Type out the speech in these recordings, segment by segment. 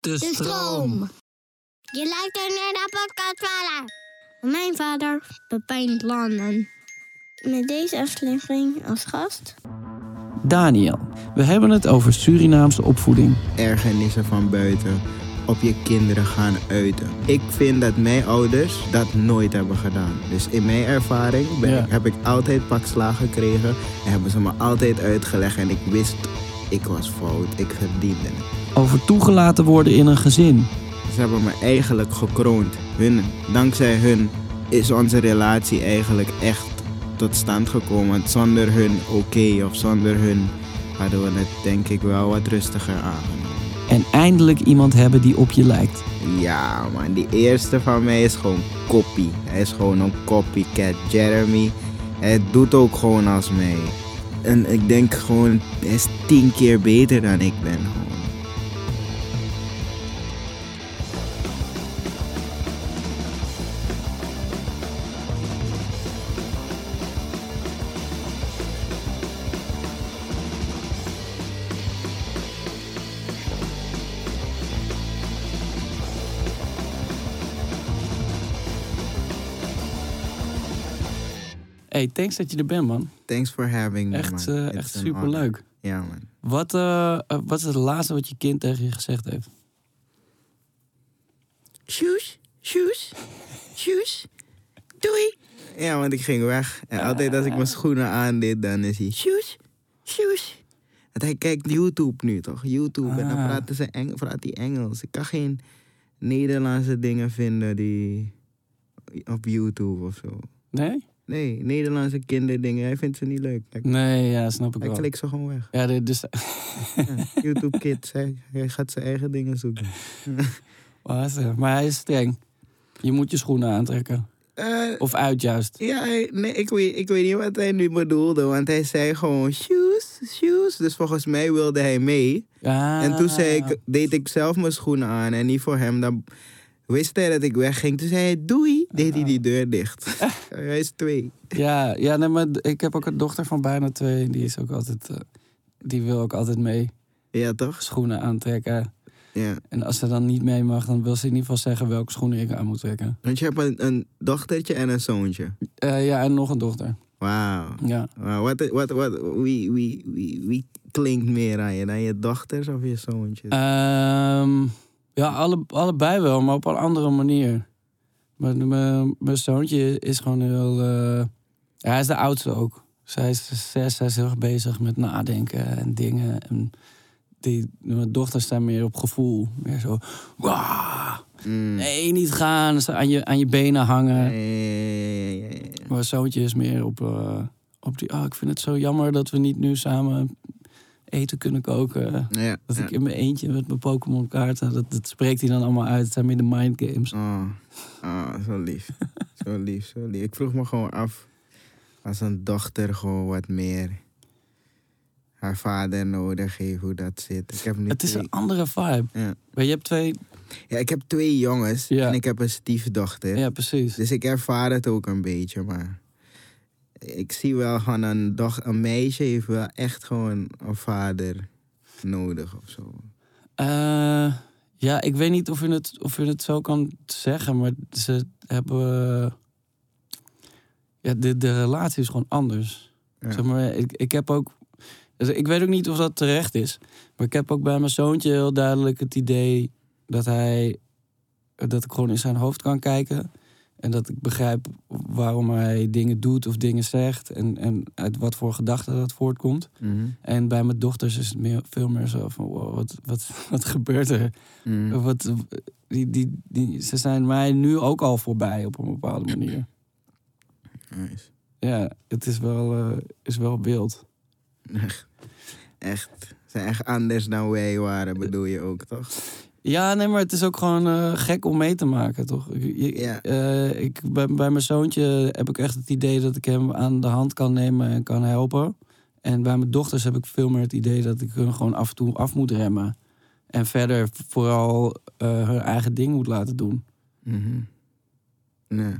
De De stroom. Je luistert naar de podcast vader. Mijn vader, Pepijn Landen. Met deze aflevering als gast. Daniel. We hebben het over Surinaamse opvoeding. ergernissen van buiten op je kinderen gaan uiten. Ik vind dat mijn ouders dat nooit hebben gedaan. Dus in mijn ervaring ben Ja. heb ik altijd pak slagen gekregen en hebben ze me altijd uitgelegd en ik wist ik was fout, ik verdiende het. Over toegelaten worden in een gezin. Ze hebben me eigenlijk gekroond. Hun, dankzij hun is onze relatie eigenlijk echt tot stand gekomen. Zonder hun oké of zonder hun hadden we het denk ik wel wat rustiger aangenomen. En eindelijk iemand hebben die op je lijkt. Ja, man, die eerste van mij is gewoon copy. Hij is gewoon een copycat. Jeremy, hij doet ook gewoon als mij. En ik denk gewoon, hij is tien keer beter dan ik ben. Thanks dat je er bent, man. Thanks for having me, Echt, man. It's echt an super honor. leuk. Ja, man. Wat, eh, eh, wat is het laatste wat je kind tegen je gezegd heeft? Shoes, shoes, shoes. Doei. Ja, want ik ging weg. En altijd als ik mijn schoenen aandeed, dan is hij... Shoes, shoes. Want hij kijkt YouTube nu, toch? YouTube. En dan Ah. praat hij, Eng praat hij Engels. Ik kan geen Nederlandse dingen vinden die... Op YouTube of zo. Nee? Nee, Nederlandse kinderdingen. Hij vindt ze niet leuk. Hij, Nee, ja, snap ik hij wel. klikt ze gewoon weg. Ja, dus... Ja, YouTube Kids. Hij, hij gaat zijn eigen dingen zoeken. Wat, eh, maar hij is streng. Je moet je schoenen aantrekken. Eh, Of uit juist. Ja, hij- nee, ik weet, ik weet niet wat hij nu bedoelde, want hij zei gewoon shoes, shoes. Dus volgens mij wilde hij mee. Ja. En toen zei ik, deed ik zelf mijn schoenen aan en niet voor hem. Dan wist hij dat ik wegging. Toen zei hij doei, deed hij die deur dicht. hij is twee. Ja, ja nee, maar ik heb ook een dochter van bijna twee. En die is ook altijd... eh, die wil ook altijd mee. Ja, toch? Schoenen aantrekken. Ja. En als ze dan niet mee mag, dan wil ze in ieder geval zeggen welke schoenen ik aan moet trekken. Want je hebt een, een dochtertje en een zoontje. Eh, ja, en nog een dochter. Wauw. Ja. Wauw, Wat, wat, wat, wie, wie, wie, wie klinkt meer aan je? Dan je dochters of je zoontjes? Ehm, ja, alle, allebei wel, maar op een andere manier. Mijn zoontje is gewoon heel... eh, hij is de oudste ook. Zij is zes, hij is heel erg bezig met nadenken en dingen. En die, mijn dochters staan meer op gevoel. Meer zo... "Wah, Mm. nee, niet gaan. Zo aan je, aan je benen hangen. Ja. Mijn zoontje is meer op, eh, op die... Oh, ik vind het zo jammer dat we niet nu samen eten kunnen koken. Ja, Dat ja. ik in mijn eentje met mijn Pokémon kaarten, dat, dat spreekt hij dan allemaal uit. Het zijn meer de mind games. Oh, oh, zo lief. zo lief, zo lief. Ik vroeg me gewoon af, als een dochter gewoon wat meer haar vader nodig heeft, hoe dat zit. Ik heb nu Het is twee, een andere vibe. Ja. Maar je hebt twee... ja, ik heb twee jongens Ja. en ik heb een stiefdochter. Ja, precies. Dus ik ervaar het ook een beetje, maar ik zie wel gewoon een, doch, een meisje heeft wel echt gewoon een vader nodig of zo. Eh, ja, ik weet niet of je, het, of je het zo kan zeggen, maar ze hebben... ja, de, de relatie is gewoon anders. Ja. Zeg maar, ik, ik heb ook... Dus ik weet ook niet of dat terecht is. Maar ik heb ook bij mijn zoontje heel duidelijk het idee dat hij. dat ik gewoon in zijn hoofd kan kijken. En dat ik begrijp waarom hij dingen doet of dingen zegt. En, en uit wat voor gedachten dat voortkomt. Mhm. En bij mijn dochters is het meer, veel meer zo van: wow, wat, wat, wat gebeurt er? Mhm. Wat, die, die, die, ze zijn mij nu ook al voorbij op een bepaalde manier. Nice. Ja, het is wel, eh, is wel wild. Echt. Echt. Ze zijn echt anders dan wij waren, bedoel je ook, toch? Ja, nee, maar het is ook gewoon eh, gek om mee te maken, toch? Ik, Ja. eh, ik, bij, bij mijn zoontje heb ik echt het idee dat ik hem aan de hand kan nemen en kan helpen. En bij mijn dochters heb ik veel meer het idee dat ik hun gewoon af en toe af moet remmen. En verder vooral eh, hun eigen ding moet laten doen. Mhm. Nee.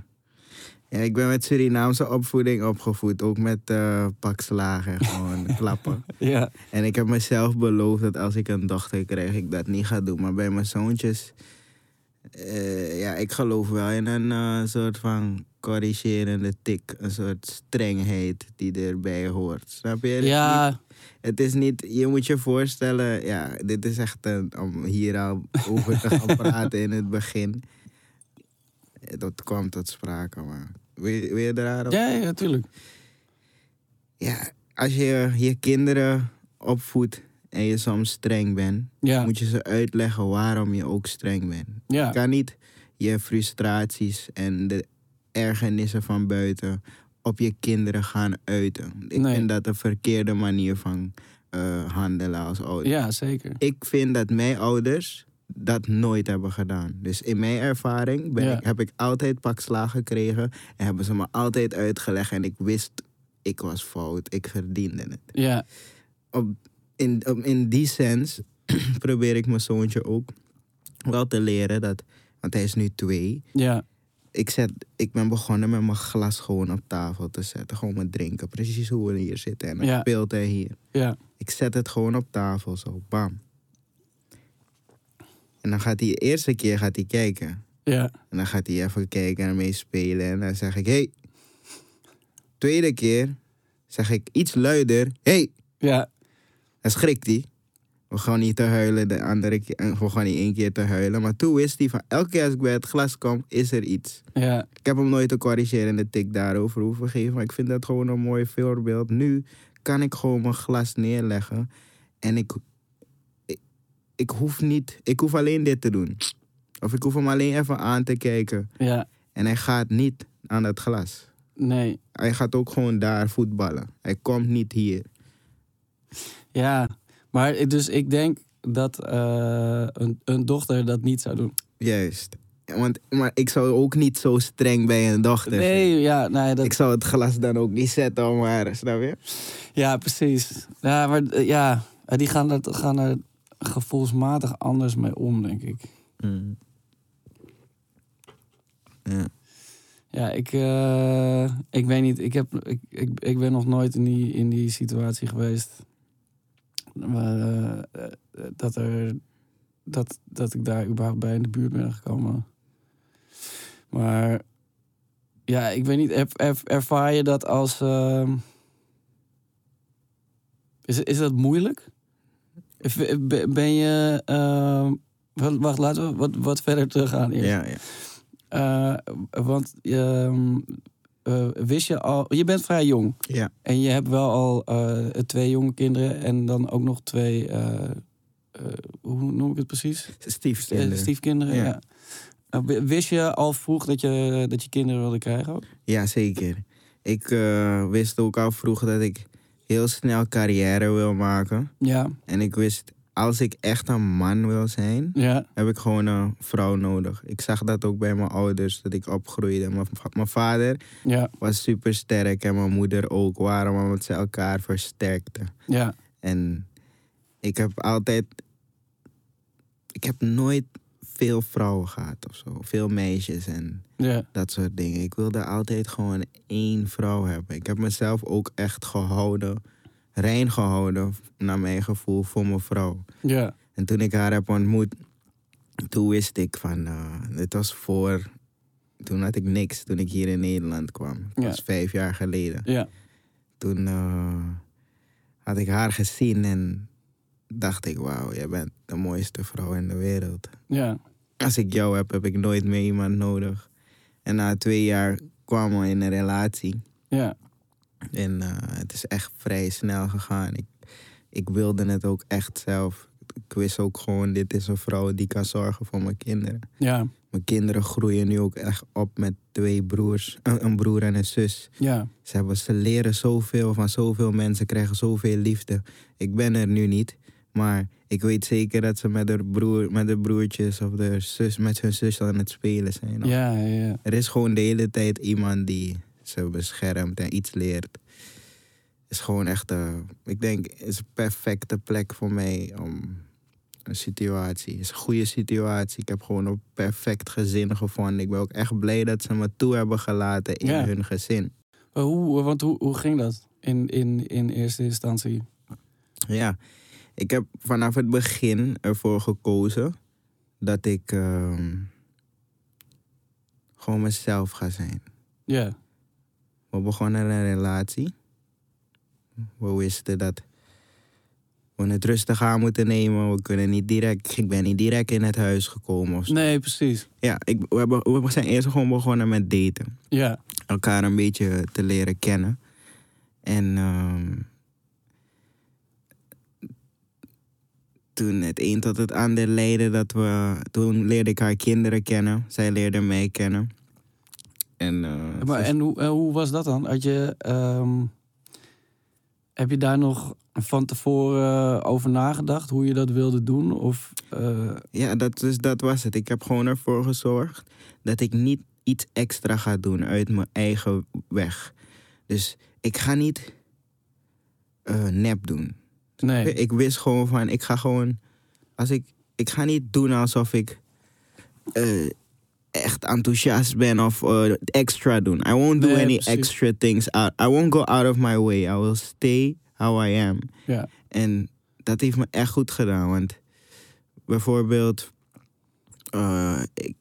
Ja, ik ben met Surinaamse opvoeding opgevoed. Ook met eh pakslagen, gewoon klappen. Ja, En ik heb mezelf beloofd dat als ik een dochter krijg, ik dat niet ga doen. Maar bij mijn zoontjes, eh, ja, ik geloof wel in een eh, soort van corrigerende tik. Een soort strengheid die erbij hoort. Snap je? Het is niet- ja, Het is niet, je moet je voorstellen, ja, dit is echt een, om hier al over te gaan praten in het begin. Eh, Dat kwam tot sprake, maar wil je, wil je er op? ja, ja, natuurlijk. Ja, als je je kinderen opvoedt en je soms streng bent, Ja, moet je ze uitleggen waarom je ook streng bent. Je kan niet je frustraties en de ergernissen van buiten op je kinderen gaan uiten. Ik Nee. vind dat een verkeerde manier van eh, handelen als ouder. ja, zeker. Ik vind dat mijn ouders dat nooit hebben gedaan. Dus in mijn ervaring ben Ja. ik, heb ik altijd pak slaag gekregen en hebben ze me altijd uitgelegd en ik wist ik was fout, ik verdiende het. Ja, Op, in, op, in die sens probeer ik mijn zoontje ook wel te leren dat, want hij is nu twee. ja, Ik, zet, ik ben begonnen met mijn glas gewoon op tafel te zetten. Gewoon met drinken. Precies hoe we hier zitten. En dan Ja. speelt hij hier. ja, Ik zet het gewoon op tafel zo. Bam. En dan gaat hij de eerste keer gaat hij kijken. ja, En dan gaat hij even kijken en mee spelen. En dan zeg ik, hey. Tweede keer zeg ik iets luider. Hey. ja, Dan schrikt hij. We gaan niet te huilen de andere keer. en We gaan niet één keer te huilen. Maar toen wist hij van elke keer als ik bij het glas kom, is er iets. ja, Ik heb hem nooit een corrigerende tik daarover hoeven geven. Maar ik vind dat gewoon een mooi voorbeeld. Nu kan ik gewoon mijn glas neerleggen. En ik, ik hoef niet... Ik hoef alleen dit te doen. Of ik hoef hem alleen even aan te kijken. ja. En hij gaat niet aan het glas. Nee, Hij gaat ook gewoon daar voetballen. Hij komt niet hier. ja. Maar ik- dus ik denk dat eh, een, een dochter dat niet zou doen. Juist. Want, maar ik zou ook niet zo streng bij een dochter zijn. Nee, ja, nee, dat, Ik zou het glas dan ook niet zetten, maar snap je? ja, precies. Ja, maar eh, ja, die gaan er, gaan er gevoelsmatig anders mee om, denk ik. Ja. Ja, ik, eh, ik weet niet. Ik, heb, ik, ik, ik ben nog nooit in die, in die situatie geweest. Maar, eh, eh, dat, er, dat, dat ik daar überhaupt bij in de buurt ben gekomen. Maar ja, ik weet niet. Er, er- ervaar je dat als. is, is dat moeilijk? Ben je. ehm, wacht, laten we wat, wat verder teruggaan eerst. Ja, ja. Eh, want ehm, eh, wist je al, je bent vrij jong Ja. en je hebt wel al eh, twee jonge kinderen en dan ook nog twee, hoe noem ik het precies? Stiefkinderen. Stiefkinderen. Ja. Ja. W- wist je al vroeg dat je, dat je kinderen wilde krijgen? ook? Ja, zeker. Ik wist ook al vroeg dat ik heel snel carrière wil maken. Ja, En ik wist, als ik echt een man wil zijn, ja, heb ik gewoon een vrouw nodig. Ik zag dat ook bij mijn ouders, dat ik opgroeide. Mijn, mijn vader ja, was super sterk en mijn moeder ook. Waarom? Omdat ze elkaar versterkten. ja, En ik heb altijd. Ik heb nooit veel vrouwen gehad of zo. Veel meisjes en ja, dat soort dingen. Ik wilde altijd gewoon één vrouw hebben. Ik heb mezelf ook echt gehouden, rein gehouden, naar mijn gevoel, voor mijn vrouw. ja, En toen ik haar heb ontmoet, toen wist ik van, eh dit was voor, toen had ik niks, toen ik hier in Nederland kwam. Dat Ja. was vijf jaar geleden. ja, Toen eh, had ik haar gezien en dacht ik, wauw, jij bent de mooiste vrouw in de wereld. Ja. Als ik jou heb, heb ik nooit meer iemand nodig. En na twee jaar kwamen we in een relatie. Ja. En eh, het is echt vrij snel gegaan. Ik, ik wilde het ook echt zelf. Ik wist ook gewoon, dit is een vrouw die kan zorgen voor mijn kinderen. Ja. Mijn kinderen groeien nu ook echt op met twee broers, een, een broer en een zus. Ja. Ze, hebben, ze leren zoveel van zoveel mensen, krijgen zoveel liefde. Ik ben er nu niet, maar ik weet zeker dat ze met de, broer, met de broertjes of de zus, met hun zus aan het spelen zijn. Ja, ja, ja. Er is gewoon de hele tijd iemand die ze beschermt en iets leert. is gewoon echt, eh, ik denk, is een perfecte plek voor mij om een situatie. is een goede situatie. Ik heb gewoon een perfect gezin gevonden. Ik ben ook echt blij dat ze me toe hebben gelaten in Ja. hun gezin. Maar hoe, want hoe, hoe ging dat in, in, in eerste instantie? Ja, ik heb vanaf het begin ervoor gekozen dat ik ehm, gewoon mezelf ga zijn. Ja. We begonnen een relatie. We wisten dat we het rustig aan moeten nemen. We kunnen niet direct, ik ben niet direct in het huis gekomen. Of zo. Nee, precies. Ja, ik, we, hebben, we zijn eerst gewoon begonnen met daten. Ja. Elkaar een beetje te leren kennen. En ehm, toen het een tot het ander leidde, dat we, toen leerde ik haar kinderen kennen. Zij leerde mij kennen. En, eh, Maar, en hoe, eh, hoe was dat dan? Had je, ehm, heb je daar nog van tevoren over nagedacht hoe je dat wilde doen? Of, eh, Ja, dat, dus dat was het. Ik heb gewoon ervoor gezorgd dat ik niet iets extra ga doen uit mijn eigen weg. Dus ik ga niet eh, nep doen. Nee. Ik wist gewoon van, ik ga gewoon, als ik, ik ga niet doen alsof ik eh, echt enthousiast ben of eh, extra doen. I won't do Nee, any precies. extra things. I, I won't go out of my way. I will stay how I am. Ja. En dat heeft me echt goed gedaan. Want bijvoorbeeld, eh, ik,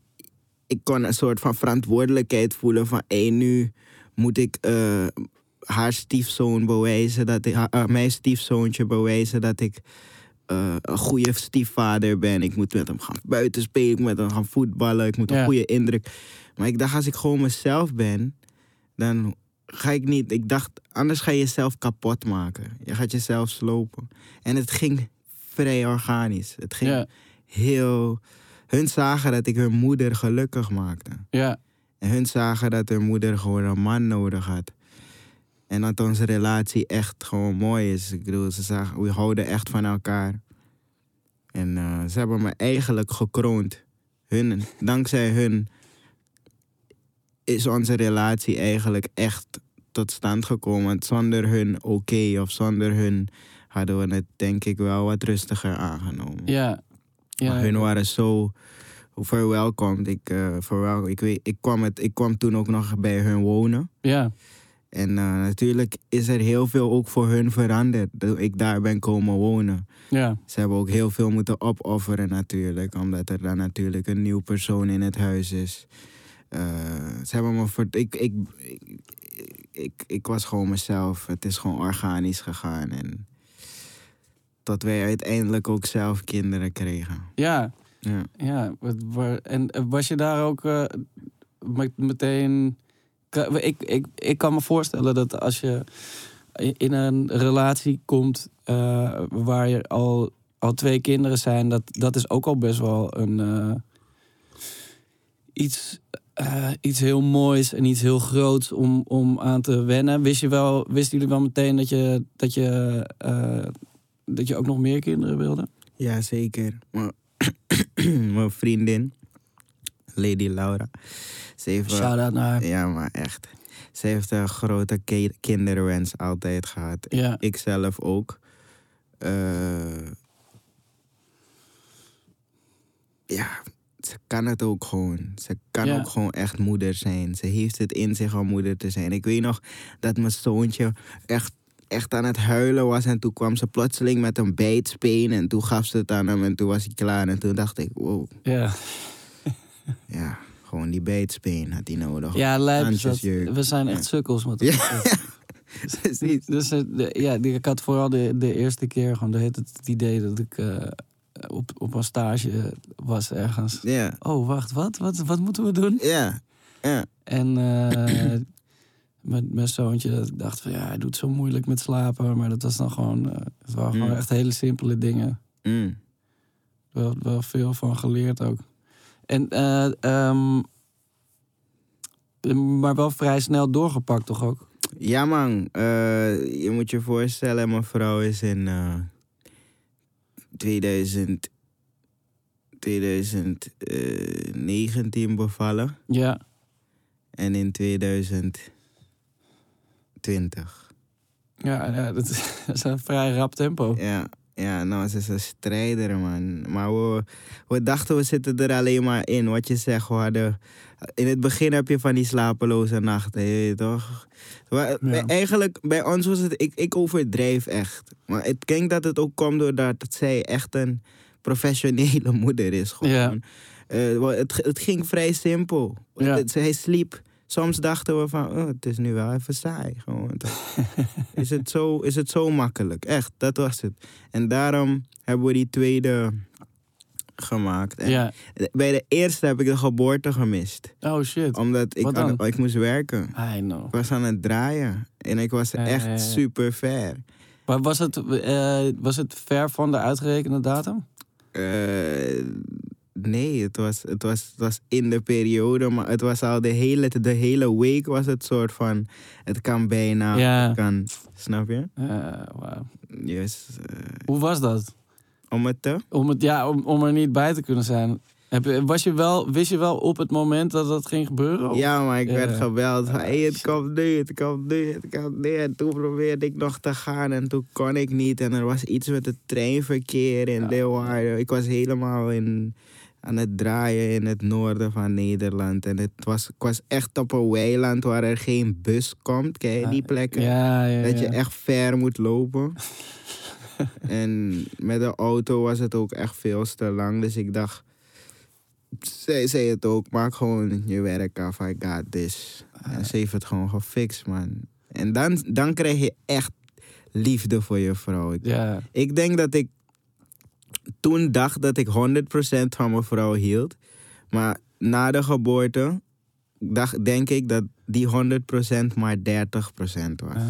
ik kon een soort van verantwoordelijkheid voelen van hé, nu moet ik haar stiefzoon bewijzen dat ik, mijn stiefzoontje bewijzen dat ik eh, een goede stiefvader ben. Ik moet met hem gaan buiten spelen, ik moet met hem gaan voetballen, ik moet Ja. een goede indruk. Maar ik dacht, als ik gewoon mezelf ben, dan ga ik niet. Ik dacht, anders ga je jezelf kapot maken. Je gaat jezelf slopen. En het ging vrij organisch. Het ging Ja. heel. Hun zagen dat ik hun moeder gelukkig maakte. Ja. En hun zagen dat hun moeder gewoon een man nodig had. En dat onze relatie echt gewoon mooi is. Ik bedoel, ze zagen, we houden echt van elkaar. En eh, ze hebben me eigenlijk gekroond. Hun, dankzij hun is onze relatie eigenlijk echt tot stand gekomen. Want zonder hun oké of zonder hun hadden we het denk ik wel wat rustiger aangenomen. Ja. ja. Maar hun waren zo verwelkomd. Ik, verwel, ik, weet, ik, kwam het, ik kwam toen ook nog bij hun wonen. Ja. En eh, natuurlijk is er heel veel ook voor hun veranderd. Dat ik daar ben komen wonen. Ja. Ze hebben ook heel veel moeten opofferen natuurlijk. Omdat er dan natuurlijk een nieuw persoon in het huis is. Eh, ze hebben me voor... Ik, ik, ik, ik, ik was gewoon mezelf. Het is gewoon organisch gegaan. En tot wij uiteindelijk ook zelf kinderen kregen. Ja. Ja. Ja, en eh, was je daar ook met- meteen. Ik, ik, ik kan me voorstellen dat als je in een relatie komt eh, waar je al, al twee kinderen zijn, dat, dat is ook al best wel een eh, iets, eh, iets heel moois en iets heel groots om, om aan te wennen. Wist je wel, wisten jullie wel meteen dat je, dat je, dat je ook nog meer kinderen wilde? Ja, zeker. Mijn vriendin, Lady Laura. Ze heeft, wel- Shout out naar. ja, maar echt. Ze heeft een grote ki- kinderwens altijd gehad. Ja. Ik zelf ook. Eh, ja, ze kan het ook gewoon. Ze kan Ja. ook gewoon echt moeder zijn. Ze heeft het in zich om moeder te zijn. Ik weet nog dat mijn zoontje echt, echt aan het huilen was. En toen kwam ze plotseling met een bijtspeen. En toen gaf ze het aan hem en toen was hij klaar. En toen dacht ik, wow, Ja. Ja, gewoon die bijtspeen had hij nodig. Ja, lijp dat. We zijn echt sukkels met Ja. Dus de- ja, ik had vooral de, de eerste keer gewoon de, het idee dat ik eh, op, op een stage was ergens. Ja, Oh, wacht, wat? Wat, wat moeten we doen? ja, ja. En eh, met mijn zoontje, dat ik dacht van ja, hij doet zo moeilijk met slapen. Maar dat was dan gewoon, het waren gewoon Mm. echt hele simpele dingen. Mm. Wel, wel veel van geleerd ook. En, ehm, maar wel vrij snel doorgepakt toch ook? Ja man, Eh, je moet je voorstellen, mijn vrouw is in eh 2000, 2019 bevallen Ja, en in 2020. ja, ja dat, is, dat is een vrij rap tempo. Ja, ja, nou ze is een strijder man. Maar we, we dachten we zitten er alleen maar in. Wat je zegt, we hadden... In het begin heb je van die slapeloze nachten, je toch? Maar bij- Eigenlijk, bij ons was het... Ik, ik overdrijf echt. Maar ik denk dat het ook komt doordat zij echt een professionele moeder is. Gewoon. Ja. Eh, het, het ging vrij simpel. Ja. Hij sliep. Soms dachten we van, oh, het is nu wel even saai. Gewoon. is, het zo, is het zo makkelijk? Echt, dat was het. En daarom hebben we die tweede gemaakt. En Ja. Bij de eerste heb ik de geboorte gemist. Oh shit. Omdat ik, aan- ik moest werken. I know. Ik was aan het draaien. En ik was Ja, echt ja. super ver. Maar was het, eh, was het ver van de uitgerekende datum? Eh, nee, het was, het, was, het was in de periode, maar het was al de hele, de hele week was het soort van, het kan bijna, Ja. het kan, snap je? Wauw. Yes. eh, Hoe was dat? om het te? Om, het, ja, om, om er niet bij te kunnen zijn. Heb, je- was je wel, wist je wel op het moment dat dat ging gebeuren? Of- Ja, maar ik Ja. werd gebeld van, Ah, hey, het shit. komt nu, het komt nu, het komt nu. En toen probeerde ik nog te gaan en toen kon ik niet. En er was iets met het treinverkeer in Ja. Leeuwarden. Ik was helemaal in, aan het draaien in het noorden van Nederland. En het was, ik was echt op een weiland waar er geen bus komt. Ken je die plekken? Ja, ja, Dat je echt ver moet lopen. en met de auto was het ook echt veel te lang. Dus ik dacht, zij zei het ook, maak gewoon je werk af. I got this. En ze heeft het gewoon gefixt, man. En dan, dan krijg je echt liefde voor je vrouw. Ik denk dat ik toen dacht dat ik 100% van mijn vrouw hield. Maar na de geboorte dacht, denk ik dat die 100% maar 30% was.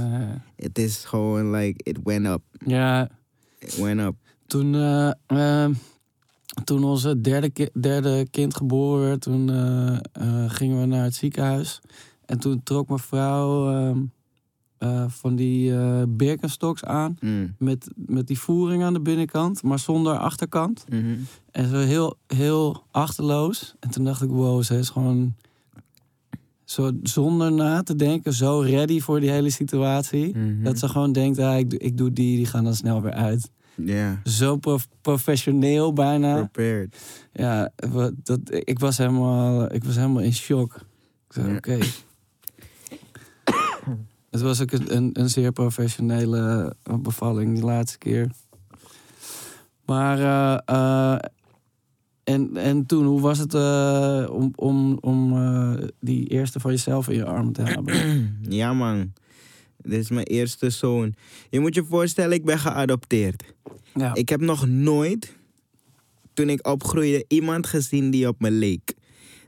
Het is gewoon like, it went up. ja. It went up. Toen, eh, eh, toen onze derde, ki- derde kind geboren werd, toen eh, eh, gingen we naar het ziekenhuis. En toen trok mijn vrouw ehm, eh, van die Birkenstocks aan. Mm. Met, met die voering aan de binnenkant, maar zonder achterkant. Mhm. En zo heel, heel achterloos. En toen dacht ik, wow, ze is gewoon zo zonder na te denken, zo ready voor die hele situatie. Mhm. Dat ze gewoon denkt, ah, ik, doe- ik doe die, die gaan dan snel weer uit. Ja, Zo prof- professioneel bijna. prepared. Ja, dat, ik, was helemaal, ik was helemaal in shock. Ik zei, oké. Het was ook een, een, zeer professionele bevalling die laatste keer. Maar, eh, eh, en, en toen, hoe was het eh, om, om, om die eerste van jezelf in je arm te hebben? Ja, man. Dit is mijn eerste zoon. Je moet je voorstellen, ik ben geadopteerd. Ja. Ik heb nog nooit, toen ik opgroeide, iemand gezien die op me leek.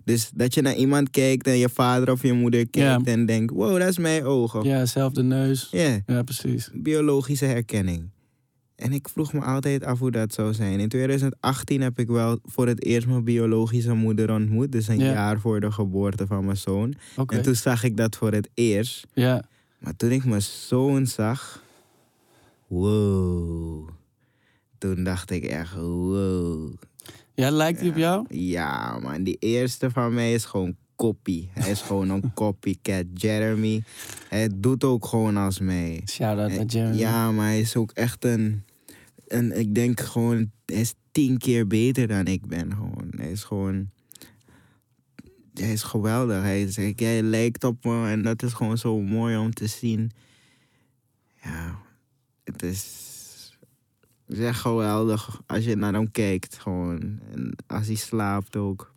Dus dat je naar iemand kijkt en je vader of je moeder kijkt en denkt: wow, dat is mijn ogen. ja, zelfde neus. Ja, Ja, precies. biologische herkenning. En ik vroeg me altijd af hoe dat zou zijn. In 2018 heb ik wel voor het eerst mijn biologische moeder ontmoet. Dus een Ja. jaar voor de geboorte van mijn zoon. En toen zag ik dat voor het eerst. Ja. Maar toen ik mijn zoon zag, wow. Toen dacht ik echt, wow. Ja, lijkt die op jou? Ja, man, die eerste van mij is gewoon kopie. Hij is gewoon een copycat. Jeremy, hij doet ook gewoon als mij. Shout-out naar Jeremy. Ja, maar hij is ook echt een, een... Ik denk gewoon, hij is tien keer beter dan ik ben gewoon. Hij is gewoon... Hij is geweldig. Hij, is, hij lijkt op me en dat is gewoon zo mooi om te zien. Ja, het is... Het is echt geweldig als je naar hem kijkt gewoon. En als hij slaapt ook.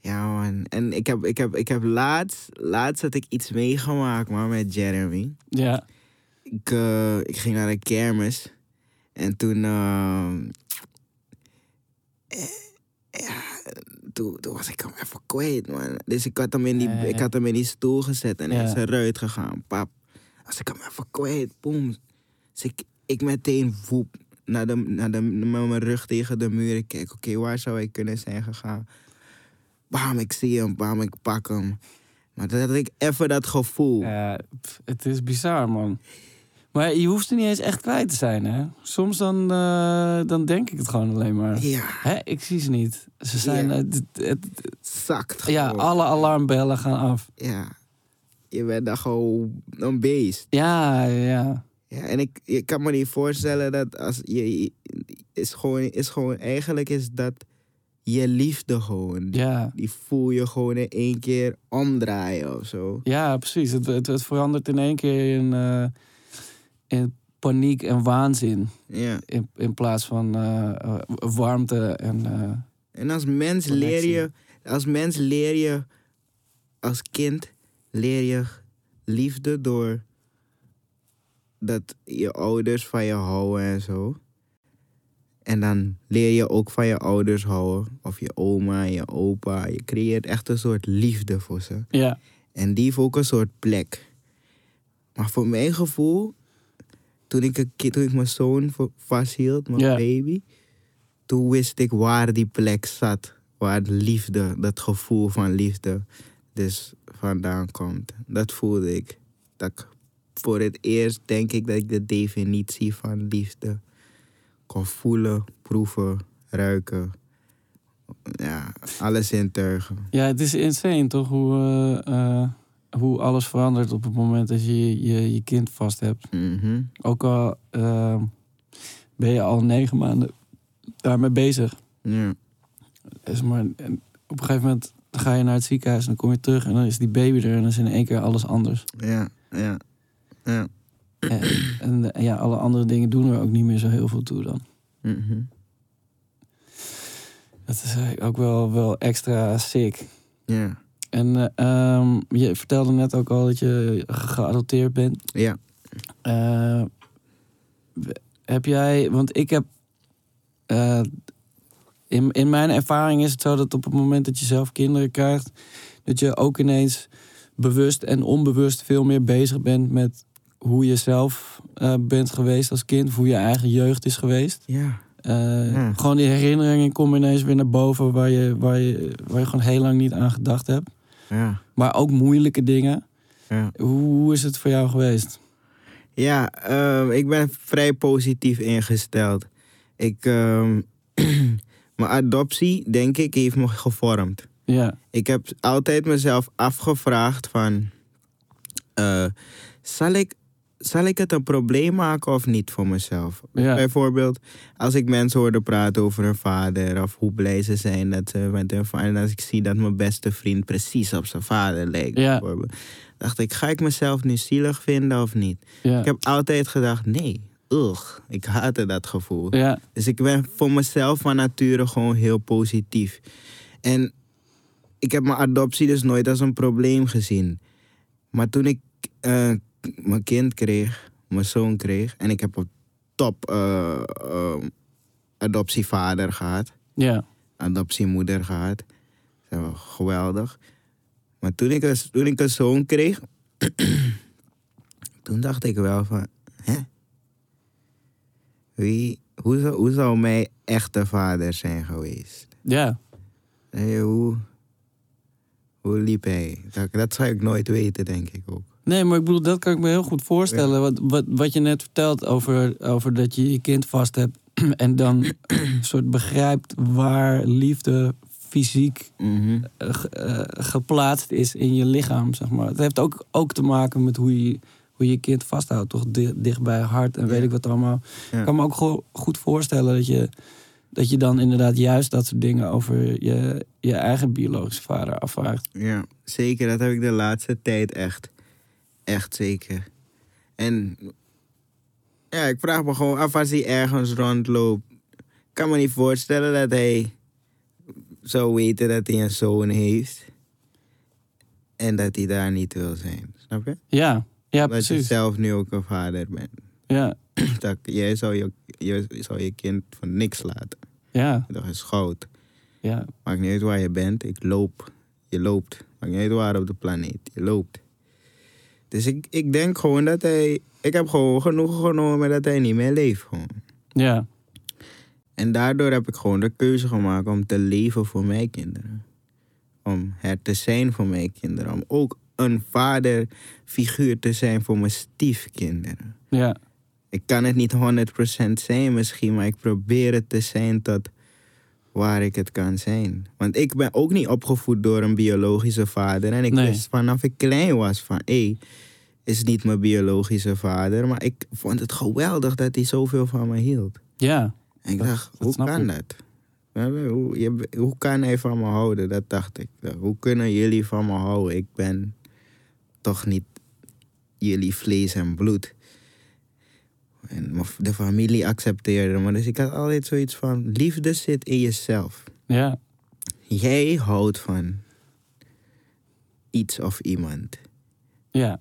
Ja, man. En ik heb, ik heb, ik heb laatst, laatst had ik iets meegemaakt, man, met Jeremy. Ja. Ik, eh, ik ging naar de kermis. En toen... eh, eh, ja, toen, toen was ik hem even kwijt, man. Dus ik had hem in die, Ja, ja, ja. Ik had hem in die stoel gezet en hij is eruit gegaan. Pap, was ik hem even kwijt. Boom. Dus ik, ik meteen woep naar de, naar de, met mijn rug tegen de muur. Ik kijk, oké, waar zou hij kunnen zijn gegaan? Bam, ik zie hem. Bam, ik pak hem. Maar toen had ik even dat gevoel. Ja, pff, het is bizar, man. Maar je hoeft er niet eens echt kwijt te zijn, hè? Soms dan, eh, dan denk ik het gewoon alleen maar. Ja, Hè, ik zie ze niet. Ze zijn... Ja. eh, het- het- zakt ja, alle alarmbellen gaan af. Ja. Je bent dan gewoon een beest. Ja, ja. Ja, en ik, ik kan me niet voorstellen dat als je, is gewoon, is gewoon, eigenlijk is dat je liefde gewoon. Ja, Die voel je gewoon in één keer omdraaien of zo. ja precies. Het, het, het verandert in één keer in, eh, in paniek en waanzin. Ja. In, in plaats van eh, warmte en... eh, En als mens leer je, als mens leer je, als kind leer je liefde door dat je ouders van je houden en zo. En dan leer je ook van je ouders houden. Of je oma, je opa. Je creëert echt een soort liefde voor ze. ja, En die heeft ook een soort plek. Maar voor mijn gevoel, toen ik, een toen ik mijn zoon vasthield, mijn Ja. baby, toen wist ik waar die plek zat. Waar de liefde, dat gevoel van liefde, dus vandaan komt. Dat voelde ik. Dat ik voor het eerst denk ik dat ik de definitie van liefde kon voelen, proeven, ruiken. Ja, alles intuigen. ja, het is insane toch? Hoe, eh, eh, hoe alles verandert op het moment dat je je, je kind vast hebt. Mhm. Ook al eh, ben je al negen maanden daarmee bezig. Ja. Is maar, op een gegeven moment ga je naar het ziekenhuis en dan kom je terug en dan is die baby er en dan is in één keer alles anders. Ja, ja, ja. en, en, eh, ja, alle andere dingen doen er ook niet meer zo heel veel toe dan. Mhm. Dat is ook wel, wel extra sick. Ja, En eh, ehm, je vertelde net ook al dat je ge- geadopteerd bent. ja. Eh, heb jij, want ik heb. eh, in, in mijn ervaring is het zo dat op het moment dat je zelf kinderen krijgt, dat je ook ineens bewust en onbewust veel meer bezig bent met hoe je zelf eh, bent geweest als kind, hoe je eigen jeugd is geweest. Ja, Eh, Ja. Gewoon die herinneringen komen ineens weer naar boven waar je, waar, je, waar je gewoon heel lang niet aan gedacht hebt. ja, Maar ook moeilijke dingen. ja. Hoe, hoe is het voor jou geweest? Ja, ehm, ik ben vrij positief ingesteld. Ik, ehm, mijn adoptie, denk ik, heeft me gevormd. Ja, Ik heb altijd mezelf afgevraagd van... eh, zal, ik, zal ik het een probleem maken of niet voor mezelf? Ja. Bijvoorbeeld, als ik mensen hoorde praten over hun vader... of hoe blij ze zijn dat ze met hun vader... en als ik zie dat mijn beste vriend precies op zijn vader lijkt... Ja. bijvoorbeeld, dacht ik, ga ik mezelf nu zielig vinden of niet? ja, Ik heb altijd gedacht, nee, ugh, ik haatte dat gevoel. Dus ik ben voor mezelf van nature gewoon heel positief. En ik heb mijn adoptie dus nooit als een probleem gezien. Maar toen ik eh, mijn kind kreeg, mijn zoon kreeg... en ik heb een top eh, eh, adoptievader gehad, ja. adoptiemoeder gehad. Geweldig. Maar toen ik, een, toen ik een zoon kreeg... toen dacht ik wel van... Hè? Wie, hoe, zou, hoe zou mijn echte vader zijn geweest? ja. Hoe, hoe liep hij? Dat, dat zou ik nooit weten, denk ik ook. Nee, maar ik bedoel, dat kan ik me heel goed voorstellen. Wat, wat, wat je net vertelt over, over dat je je kind vast hebt. en dan soort begrijpt waar liefde fysiek Mhm. eh, ge- eh, geplaatst is in je lichaam, zeg maar. Het heeft ook, ook te maken met hoe je, hoe je kind vasthoudt. Toch Di- dicht bij hart en weet ik wat allemaal. Ja. Ik kan me ook go- goed voorstellen dat je, dat je dan inderdaad juist dat soort dingen over je, je eigen biologische vader afvraagt. Ja, zeker. Dat heb ik de laatste tijd echt. Echt zeker. En ja, ik vraag me gewoon af als hij ergens rondloopt. Ik kan me niet voorstellen dat hij zou weten dat hij een zoon heeft. En dat hij daar niet wil zijn. Snap je? Ja, ja dat je precies. zelf nu ook een vader bent. Ja, Dat, jij zou je, je, zou je kind voor niks laten. ja, Dat is goud. ja. Maakt niet uit waar je bent. Ik loop. Je loopt. Maakt niet uit waar op de planeet. Je loopt. Dus ik, ik denk gewoon dat hij... Ik heb gewoon genoeg genomen dat hij niet meer leeft. Gewoon. Ja, En daardoor heb ik gewoon de keuze gemaakt om te leven voor mijn kinderen. Om er te zijn voor mijn kinderen. Om ook een vaderfiguur te zijn voor mijn stiefkinderen. ja, Ik kan het niet 100% zijn misschien, maar ik probeer het te zijn tot waar ik het kan zijn. Want ik ben ook niet opgevoed door een biologische vader. En ik Nee. wist vanaf ik klein was van, hé, is niet mijn biologische vader. Maar ik vond het geweldig dat hij zoveel van me hield. ja. En ik Dat- dacht, dat hoe kan ik. dat? Hoe, je, hoe kan hij van me houden? Dat dacht ik. Hoe kunnen jullie van me houden? Ik ben toch niet jullie vlees en bloed. En de familie accepteerde me. Dus ik had altijd zoiets van, liefde zit in jezelf. Ja, Jij houdt van iets of iemand. ja,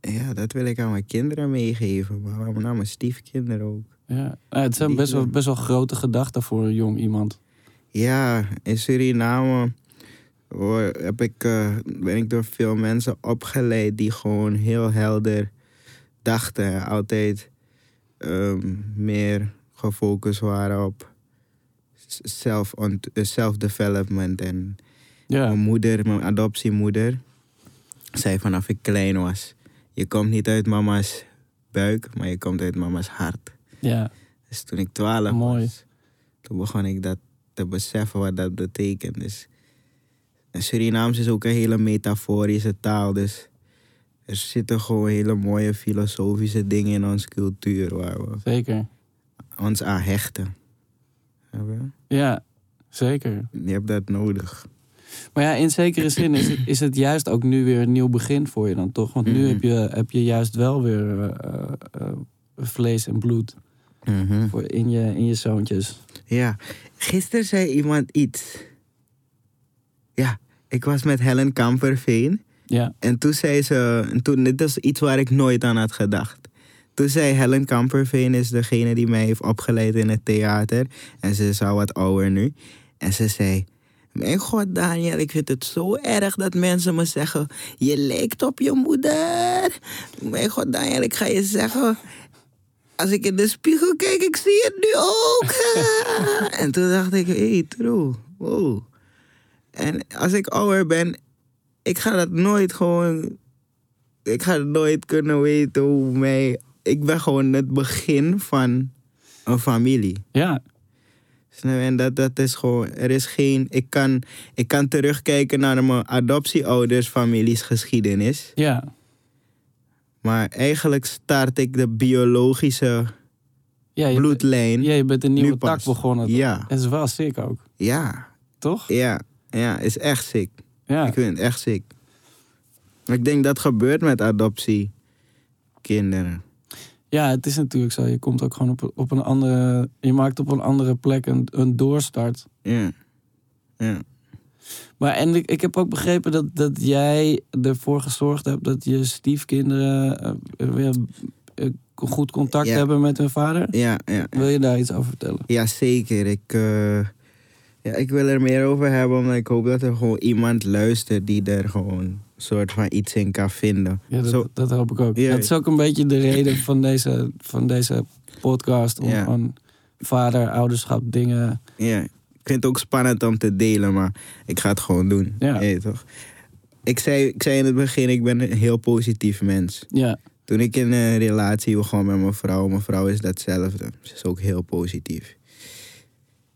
ja, dat wil ik aan mijn kinderen meegeven. Maar aan mijn stiefkinderen ook. ja. Het zijn best wel, best wel grote gedachten voor een jong iemand. Ja, in Suriname heb ik, eh, ben ik door veel mensen opgeleid die gewoon heel helder dachten. en Altijd ehm, meer gefocust waren op self eh, self-development. En Ja, mijn moeder, mijn adoptiemoeder, zei vanaf ik klein was... Je komt niet uit mama's buik, maar je komt uit mama's hart. ja, Dus toen ik twaalf Mooi. was, toen begon ik dat te beseffen wat dat betekent. Dus en Surinaams is ook een hele metaforische taal. Dus er zitten gewoon hele mooie filosofische dingen in onze cultuur waar we zeker. ons aan hechten. Ja, zeker. Je hebt dat nodig. Maar ja, in zekere zin is het, is het juist ook nu weer een nieuw begin voor je dan toch? Want nu Mhm. heb, je, heb je juist wel weer eh, eh, eh, vlees en bloed Mhm. voor in, je, in je zoontjes. Ja, gisteren zei iemand iets. Ja, ik was met Helen Kamperveen. Ja, En toen zei ze, en toen, dit is iets waar ik nooit aan had gedacht. Toen zei Helen Kamperveen, is degene die mij heeft opgeleid in het theater. En ze is al wat ouder nu. En ze zei, mijn god Daniel, ik vind het zo erg dat mensen me zeggen, je lijkt op je moeder. Mijn god Daniel, ik ga je zeggen, als ik in de spiegel kijk, ik zie het nu ook. en toen dacht ik, hé, hey, true, wow. En als ik ouder ben, ik ga dat nooit gewoon. Ik ga nooit kunnen weten hoe mij. Ik ben gewoon het begin van een familie. ja? En dat, dat is gewoon. Er is geen. Ik kan, ik kan terugkijken naar mijn adoptieouders, families geschiedenis. ja, Maar eigenlijk start ik de biologische ja, je, bloedlijn. ja, je bent een nieuwe tak begonnen. Ja. Dat is wel sick ook, Ja, toch? ja, ja, is echt sick. Ja, Ik vind het echt sick. Ik denk dat gebeurt met adoptiekinderen. ja, het is natuurlijk zo. Je komt ook gewoon op, op een andere... Je maakt op een andere plek een, een doorstart. Ja. Ja. Maar en ik, ik heb ook begrepen dat, dat jij ervoor gezorgd hebt dat je stiefkinderen eh, weer eh, goed contact Ja. hebben met hun vader. Ja, ja. Wil je daar iets over vertellen? ja, zeker. Ik, eh, ja, ik wil er meer over hebben, omdat ik hoop dat er gewoon iemand luistert die er gewoon een soort van iets in kan vinden. Ja, dat, Zo, dat hoop ik ook. Ja. Dat is ook een beetje de reden van deze, van deze podcast. Om Ja. gewoon vader, ouderschap, dingen. ja. Ik vind het ook spannend om te delen, maar ik ga het gewoon doen. Ja. Toch? Ik zei, ik zei in het begin, ik ben een heel positief mens. Ja, Toen ik in een relatie begon met mijn vrouw, mijn vrouw is datzelfde. Ze is ook heel positief.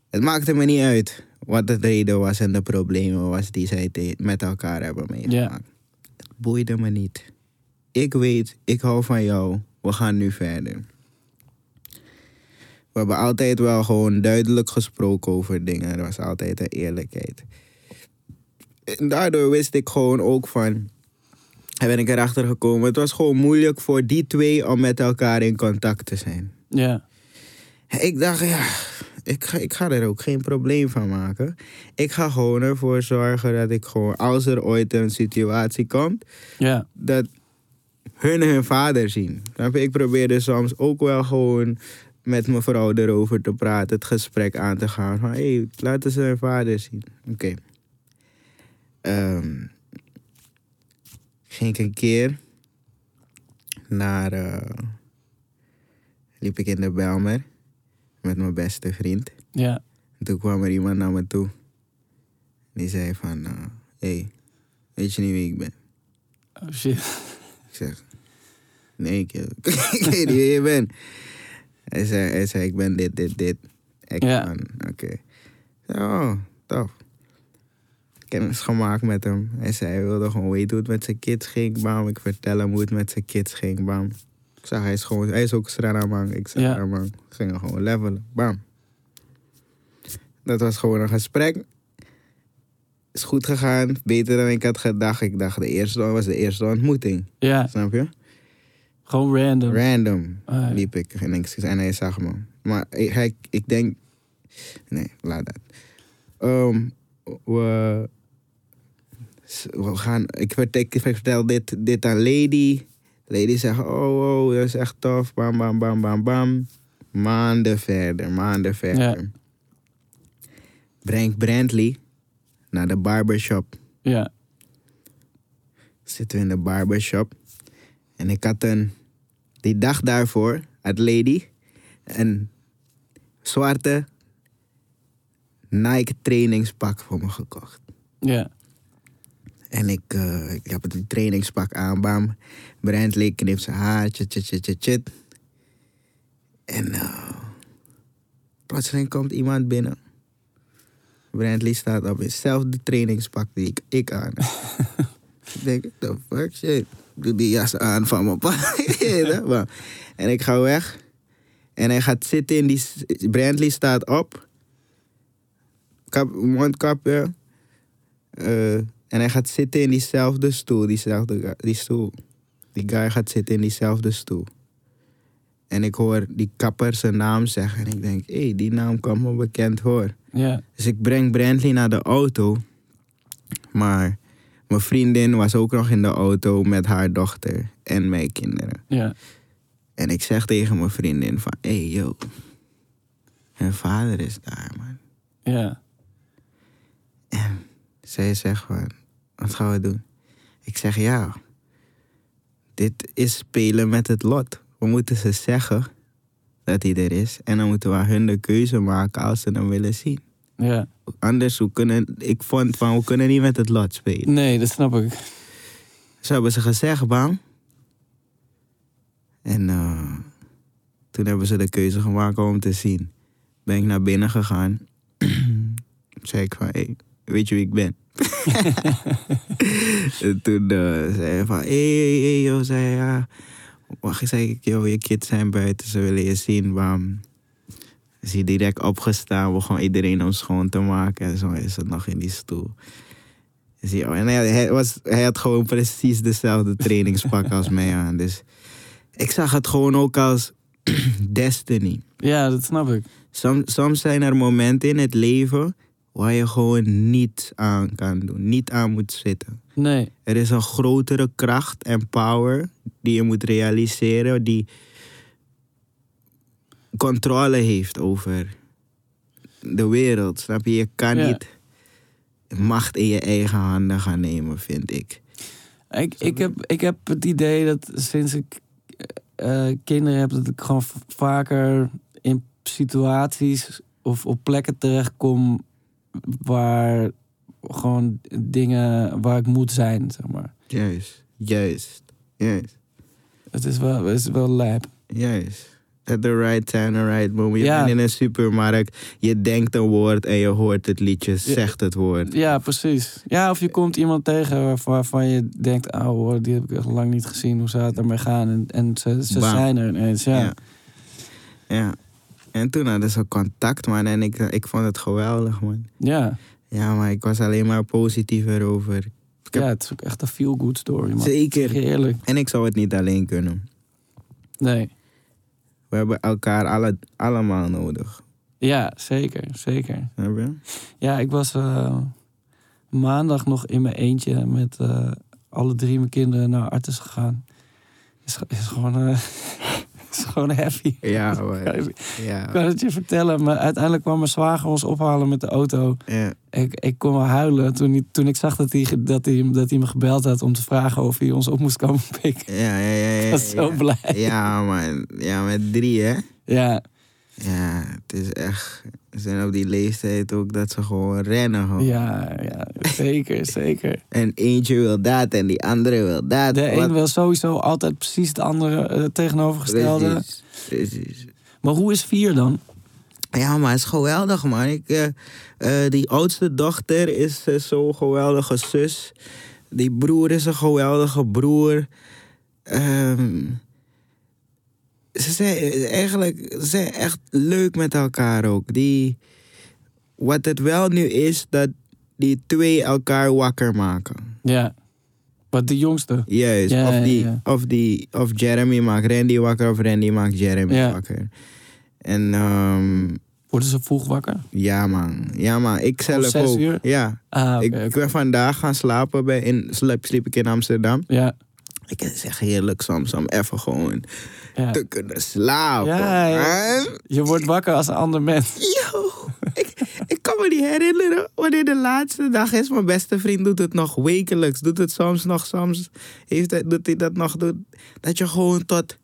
Het maakte me niet uit wat de reden was en de problemen was die zij te- met elkaar hebben meegemaakt. Het boeide me niet. Ik weet, ik hou van jou. We gaan nu verder. We hebben altijd wel gewoon duidelijk gesproken over dingen. Er was altijd een eerlijkheid. En daardoor wist ik gewoon ook van... En ben ik erachter gekomen. Het was gewoon moeilijk voor die twee om met elkaar in contact te zijn. ja, Ik dacht, ja, ik ga, ik ga er ook geen probleem van maken. Ik ga gewoon ervoor zorgen dat ik gewoon, als er ooit een situatie komt, Ja, dat hun hun vader zien. Ik probeerde soms ook wel gewoon met mijn vrouw erover te praten, het gesprek aan te gaan. Van, hé, hey, laten ze hun vader zien. Oké. Ehm, ging ik een keer naar... eh, liep ik in de Belmer met mijn beste vriend. ja. En toen kwam er iemand naar me toe. Die zei van, hé, hey, weet je niet wie ik ben? Oh shit. Ik zeg, nee, ik, ik weet niet wie je bent. Hij zei, hij zei, ik ben dit, dit, dit. Ik Ja. van, oké. Zei, Oh, tof. Kennis gemaakt met hem. Hij zei, hij wilde gewoon weten hoe het met zijn kids ging. Bam, ik vertel hem hoe het met zijn kids ging. Bam. Ik zag, hij is, gewoon, hij is ook. Ik zei, Ja. Sranamang. We gingen gewoon levelen. Bam. Dat was gewoon een gesprek. Is goed gegaan. Beter dan ik had gedacht. Ik dacht, de eerste was de eerste ontmoeting. Ja, Snap je? gewoon random. Random Ah, ja. liep ik en, ik en hij zag me. Maar ik, hij, ik denk... Nee, laat dat. Ehm, we, we gaan... Ik, vertel, ik vertel dit, dit aan Lady. Lady zegt, oh, oh, dat is echt tof. Bam, bam, bam, bam, bam. Maanden verder, maanden verder. Breng Brantley naar de barbershop. Ja, zitten we in de barbershop. En ik had een, die dag daarvoor, had Lady een zwarte Nike trainingspak voor me gekocht. ja, En ik, eh, ik heb het trainingspak aan, bam. Brantley knipt zijn haar, tjit, tjit, tjit, tjit, tjit. En eh, plotseling komt iemand binnen. Brantley staat op hetzelfde trainingspak die ik, ik aan heb. ik denk, the fuck shit. Doe die jas aan van mijn pa. En ik ga weg. En hij gaat zitten in die... Brantley staat op. Kap, mondkapje. Eh, en hij gaat zitten in diezelfde stoel, diezelfde die stoel. Die guy gaat zitten in diezelfde stoel. En ik hoor die kapper zijn naam zeggen. En ik denk, hé, hey, die naam komt me bekend voor. ja, Dus ik breng Brantley naar de auto. Maar mijn vriendin was ook nog in de auto met haar dochter en mijn kinderen. ja. En ik zeg tegen mijn vriendin van, hé, hey, yo. Mijn vader is daar, man. Ja, En zij zegt van, wat gaan we doen? Ik zeg ja, dit is spelen met het lot. We moeten ze zeggen dat hij er is. En dan moeten we hun de keuze maken als ze hem willen zien. ja. Anders, we kunnen, ik vond van, we kunnen niet met het lot spelen. Nee, dat snap ik. Zo hebben ze gezegd, bam. En eh, toen hebben ze de keuze gemaakt om te zien. Ben ik naar binnen gegaan. zei ik van, hey, weet je wie ik ben? en toen eh, zei hij van, hé, hey, hey, joh, zei hij, ja. Wacht, zei ik, joh, je kids zijn buiten, ze willen je zien, bam. Is hij direct opgestaan, begon iedereen om schoon te maken. En zo is het nog in die stoel. Is hij, en hij, hij was, hij had gewoon precies dezelfde trainingspak als mij aan. Dus ik zag het gewoon ook als destiny. Ja, dat snap ik. Som, soms zijn er momenten in het leven waar je gewoon niets aan kan doen. Niet aan moet zitten. Nee, Er is een grotere kracht en power die je moet realiseren, die controle heeft over de wereld. Snap je? Je kan Ja. niet macht in je eigen handen gaan nemen, vind ik. ik, ik, heb, ik heb het idee dat sinds ik eh, kinderen heb, dat ik gewoon vaker in situaties of op plekken terechtkom waar gewoon dingen waar ik moet zijn, zeg maar. Juist, juist, juist, Het is wel, het is wel lijp. juist. At the right time, the right moment. Je Ja. bent in een supermarkt, je denkt een woord en je hoort het liedje, zegt het woord. Ja, precies. Ja, of je komt iemand tegen waarvan, je denkt, oh hoor, die heb ik echt lang niet gezien. Hoe zou het ermee gaan? En, en ze, zijn er ineens, ja. Ja. ja. En toen hadden ze contact, man. En ik, ik vond het geweldig, man. Ja, Ja, maar ik was alleen maar positief erover. Ik heb- ja het is ook echt een feel-good story, man. Zeker. Zeg je Eerlijk. En ik zou het niet alleen kunnen. Nee, We hebben elkaar alle, allemaal nodig. Ja, zeker, zeker. Snap je? Ja, ik was eh, maandag nog in mijn eentje met eh, alle drie mijn kinderen naar Artes gegaan. Is, is gewoon, eh, is gewoon heavy. Ja, maar, ik ja, kan het je vertellen, maar uiteindelijk kwam mijn zwager ons ophalen met de auto. ja. Ik, ik kon wel huilen toen, hij, toen ik zag dat hij, dat, hij, dat hij me gebeld had om te vragen of hij ons op moest komen pikken. Ja, ja, ja, ja. Ik was zo ja. blij. Ja, man. Ja, met drie, hè? Ja, Ja, het is echt... Ze zijn op die leeftijd ook dat ze gewoon rennen. Gewoon. ja, ja, zeker, zeker. En eentje wil dat en die andere wil dat. De Wat- een wil sowieso altijd precies de andere eh, tegenovergestelde. Precies, precies. Maar hoe is vier dan? Ja, maar het is geweldig, man. Ik, eh, eh, die oudste dochter is zo'n geweldige zus. Die broer is een geweldige broer. Ehm, ze zijn eigenlijk ze zijn echt leuk met elkaar ook. Die, wat het wel nu is, dat die twee elkaar wakker maken. Ja. Wat de jongste? Juist. Ja, of, die, ja. Of, die, of Jeremy maakt Randy wakker of Randy maakt Jeremy wakker. En ehm, Worden ze vroeg wakker? ja, man. Ja, man. Ik zelf zes ook. uur? Ja. Ah, ik ben vandaag gaan slapen. Bij, in, sliep, sliep ik in Amsterdam. Ja, Ik het is echt heerlijk soms om even gewoon ja. te kunnen slapen. Ja. Je wordt wakker als een ander mens. Yo, ik, ik kan me niet herinneren wanneer de laatste dag is. Mijn beste vriend doet het nog wekelijks. Doet het soms nog, soms heeft hij, doet hij dat nog. Doet, dat je gewoon tot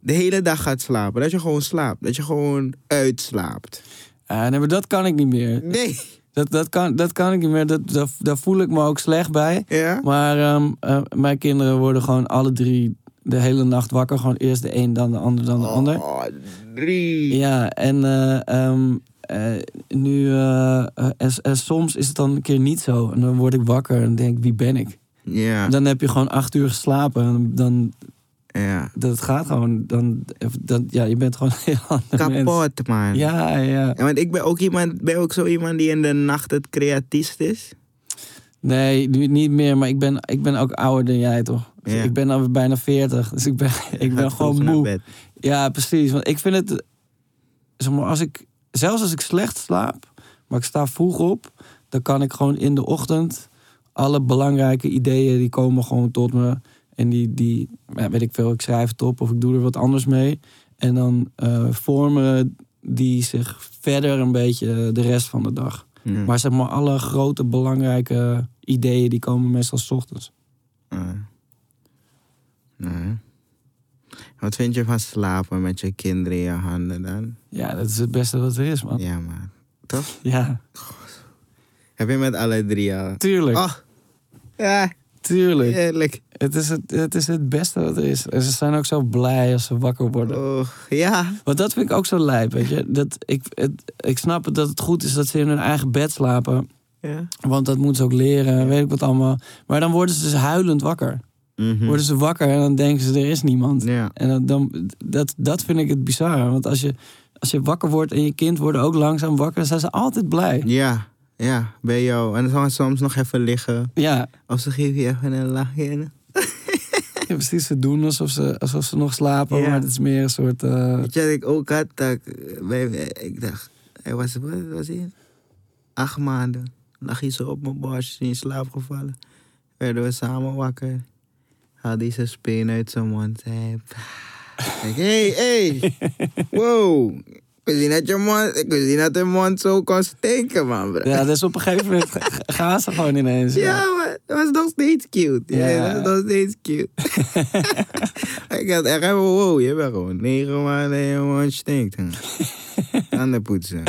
de hele dag gaat slapen. Dat je gewoon slaapt. Dat je gewoon uitslaapt. Ah, nee, maar dat kan ik niet meer. Nee. Dat, dat, kan, dat kan ik niet meer. Dat, dat, daar voel ik me ook slecht bij. Ja? Maar ehm, eh, mijn kinderen worden gewoon alle drie de hele nacht wakker. Gewoon eerst de een, dan de ander, dan de ander. Oh, drie. Ja, en eh, ehm, eh, nu... en, en soms is het dan een keer niet zo. En dan word ik wakker en denk ik, wie ben ik? Ja. Dan heb je gewoon acht uur geslapen. En dan, ja. dat gaat gewoon. Dan, dan, ja, je bent gewoon een heel. Kapot, man. Ja, ja. Ja, want ik ben ook, iemand, ben ook zo iemand die in de nacht het creatiefst is. Nee, nu niet meer. Maar ik ben, ik ben ook ouder dan jij, toch? Ja. Ik ben alweer bijna 40. Dus ik ben, ik ben gewoon moe. Ja, precies. Want ik vind het... Zeg maar, als ik, zelfs als ik slecht slaap, maar ik sta vroeg op... dan kan ik gewoon in de ochtend... alle belangrijke ideeën, die komen gewoon tot me. En die, die ja, weet ik veel, ik schrijf het op of ik doe er wat anders mee. En dan eh, vormen die zich verder een beetje de rest van de dag. Maar zeg maar, alle grote belangrijke ideeën, die komen meestal 's ochtends. Wat vind je van slapen met je kinderen in je handen dan? Ja, dat is het beste wat er is, man. Ja, man. Toch? Ja, Heb je met alle drie al? tuurlijk. Oh. Ja, Tuurlijk. heerlijk. Het is het, het is het beste wat er is. En ze zijn ook zo blij als ze wakker worden. Oh, ja. Want dat vind ik ook zo lijp, weet je. Dat ik, het, ik snap het dat het goed is dat ze in hun eigen bed slapen. ja. Want dat moeten ze ook leren, weet ik wat allemaal. Maar dan worden ze dus huilend wakker. Mhm. Worden ze wakker en dan denken ze, er is niemand. Ja. En dan, dan, dat, dat vind ik het bizarre. Want als je, als je wakker wordt en je kind wordt ook langzaam wakker... dan zijn ze altijd blij. Ja, ja, bij jou. En dan gaan ze soms nog even liggen. Ja, Of ze geven je even een lachje. Ja precies. Ze doen alsof ze, alsof ze nog slapen. Ja. Maar het is meer een soort... eh, Weet je wat ik ook had? Dat ik, dacht, hij was, wat was hij? Acht maanden. Lag hij zo op mijn borst, in slaap gevallen. Werden we samen wakker. Had hij zijn speen uit zijn mond. Zei, hé, hey, hey. Wow. Niet dat je mond, zo kon stinken, man, bro. Ja, dus op een gegeven moment ga- gaan ze gewoon ineens. Ja, maar dat was nog steeds cute. Ja, Ja. dat was nog steeds cute. ik had echt even, wow, je bent gewoon negen maanden en je mond stinkt. hè. Tanden poetsen.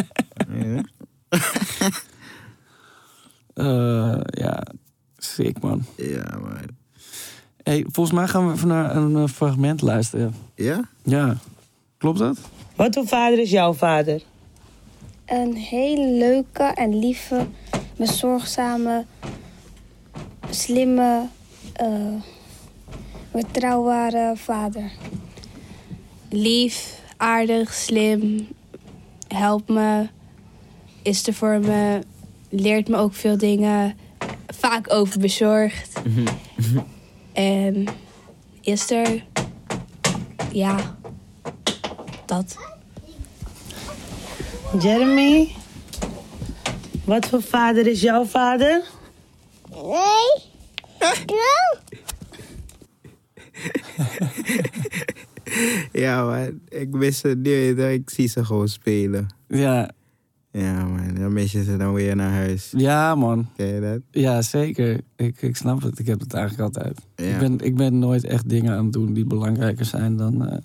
Ja. Eh, ja, sick man. ja, man. Hey, volgens mij gaan we even naar een eh, fragment luisteren. Ja? Ja, klopt dat? Wat voor vader is jouw vader? Een hele leuke en lieve, bezorgzame, slimme, eh, betrouwbare vader. lief, aardig, slim, helpt me, is er voor me, leert me ook veel dingen, vaak overbezorgd. en is er, ja, dat. Jeremy, wat voor vader is jouw vader? Nee. Ja, man. Ik mis ze nu. Ik zie ze gewoon spelen. Ja, Ja, man. Dan mis je ze dan weer naar huis. ja man. Ken je dat? Ja, zeker. Ik, ik snap het. Ik heb het eigenlijk altijd. Ja. Ik, ben, ik ben nooit echt dingen aan het doen die belangrijker zijn dan, eh,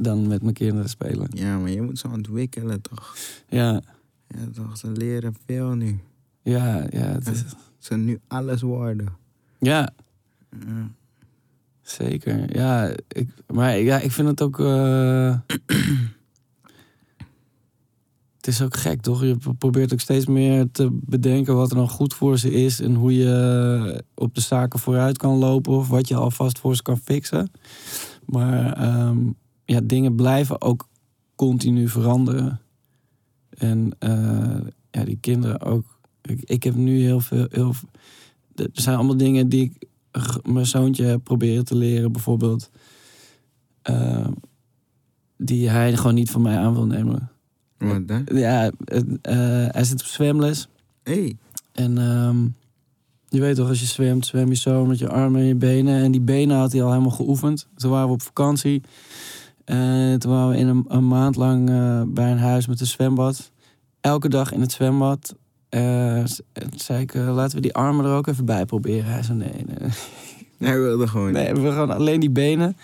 dan met mijn kinderen spelen. Ja, maar je moet ze ontwikkelen, toch? Ja, Ja, toch? Ze leren veel nu. ja, ja. Het is, Ze nu alles worden. ja, Ja. zeker. Ja, ik, maar ja, ik vind het ook... eh, het is ook gek, toch? Je probeert ook steeds meer te bedenken wat er dan goed voor ze is... en hoe je op de zaken vooruit kan lopen... of wat je alvast voor ze kan fixen. Maar ehm, ja, dingen blijven ook continu veranderen. En eh, ja, die kinderen ook. Ik, ik heb nu heel veel... Heel, er zijn allemaal dingen die ik mijn zoontje heb proberen te leren. Bijvoorbeeld... eh, die hij gewoon niet van mij aan wil nemen. Wat dan? Ja, eh, hij zit op zwemles. Hey. En ehm, je weet toch, als je zwemt, zwem je zo met je armen en je benen. En die benen had hij al helemaal geoefend. Toen waren we op vakantie. En toen waren we in een, een maand lang eh, bij een huis met een zwembad. Elke dag in het zwembad. Eh, toen zei ik, eh, laten we die armen er ook even bij proberen. Hij zei, nee, nee. Hij wilde gewoon Nee, we gaan alleen die benen.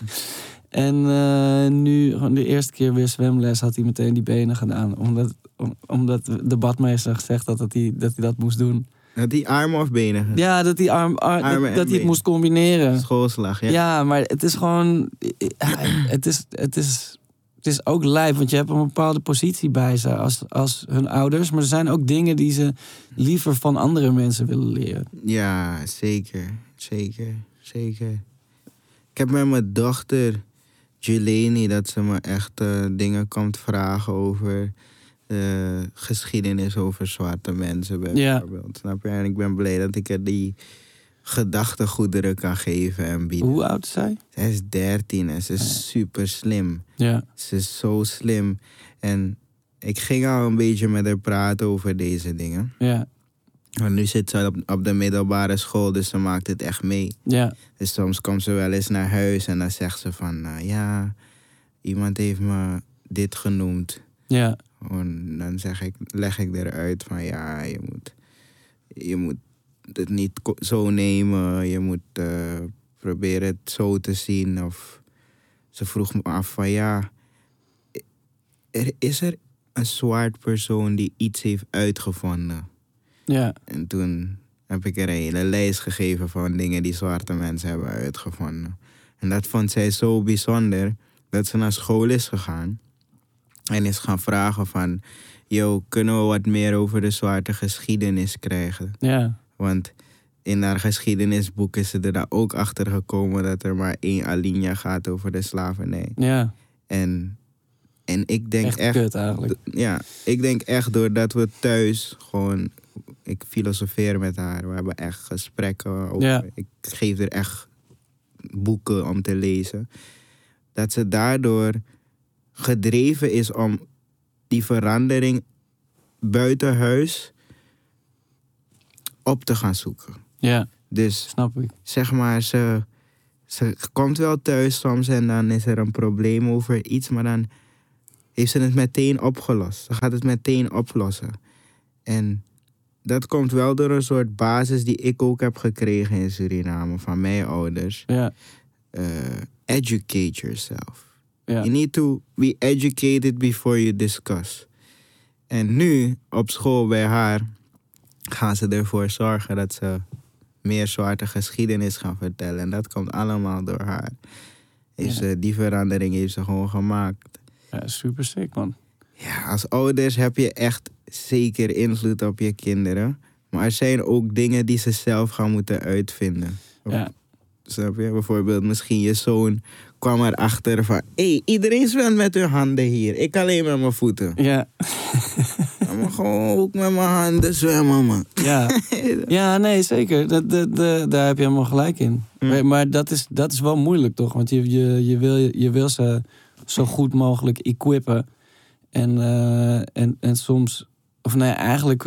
En eh, nu, gewoon de eerste keer weer zwemles, had hij meteen die benen gedaan. Omdat, om- omdat de badmeester gezegd had dat hij dat, hij dat moest doen. Had hij armen of benen? Ja, dat hij, arm, ar- dat, dat hij het moest combineren. Schoolslag, ja. Ja. maar het is gewoon... Het is, het is, het is ook lijp, want je hebt een bepaalde positie bij ze als, als hun ouders. Maar er zijn ook dingen die ze liever van andere mensen willen leren. Ja, zeker. Zeker. Zeker. Ik heb met mijn dochter, Jeleni, dat ze me echt eh, dingen komt vragen over eh, geschiedenis over zwarte mensen bijvoorbeeld. Snap je? En ik ben blij dat ik er die gedachtegoederen kan geven en bieden. Hoe oud is zij? Zij is 13 en ze is super slim. Ja, Ze is zo slim. En ik ging al een beetje met haar praten over deze dingen. ja, Want nu zit ze op, op de middelbare school, dus ze maakt het echt mee. ja, Dus soms komt ze wel eens naar huis en dan zegt ze van... nou ja, iemand heeft me dit genoemd. ja, En dan zeg ik, leg ik eruit van ja, je moet, je moet het niet zo nemen. Je moet eh, proberen het zo te zien. Of ze vroeg me af van ja, er, is er een zwart persoon die iets heeft uitgevonden? ja, En toen heb ik er een hele lijst gegeven van dingen die zwarte mensen hebben uitgevonden. En dat vond zij zo bijzonder dat ze naar school is gegaan. En is gaan vragen van, yo, kunnen we wat meer over de zwarte geschiedenis krijgen? ja, Want in haar geschiedenisboek is ze er daar ook achter gekomen dat er maar één alinea gaat over de slavernij. ja. En, en ik denk Echt, echt kut eigenlijk. ja, ik denk echt doordat we thuis gewoon. Ik filosofeer met haar. We hebben echt gesprekken. Over, Ja. Ik geef er echt boeken om te lezen. Dat ze daardoor gedreven is om die verandering buiten huis op te gaan zoeken. Ja, Dus snap ik. zeg maar, ze, ze komt wel thuis soms en dan is er een probleem over iets, maar dan heeft ze het meteen opgelost. Ze gaat het meteen oplossen. En dat komt wel door een soort basis die ik ook heb gekregen in Suriname van mijn ouders. Ja, Eh, educate yourself. You need to be educated before you discuss. En nu op school bij haar gaan ze ervoor zorgen dat ze meer zwarte geschiedenis gaan vertellen. En dat komt allemaal door haar. Ja. ze, die verandering heeft ze gewoon gemaakt. ja super sick, man. Ja, als ouders heb je echt zeker invloed op je kinderen. Maar er zijn ook dingen die ze zelf gaan moeten uitvinden. Ja, Snap je? Bijvoorbeeld, misschien je zoon kwam erachter van... Hé, hey, iedereen zwemt met hun handen hier. Ik alleen met mijn voeten. ja, Ik mag gewoon ook met mijn handen zwemmen, man. ja. Ja, nee, zeker. Dat, dat, dat- daar heb je helemaal gelijk in. Mm. Maar, maar dat, is, dat is wel moeilijk, toch? Want je, je, je, wil, je wil ze zo goed mogelijk equippen. En, eh, en, en soms, of nee, eigenlijk,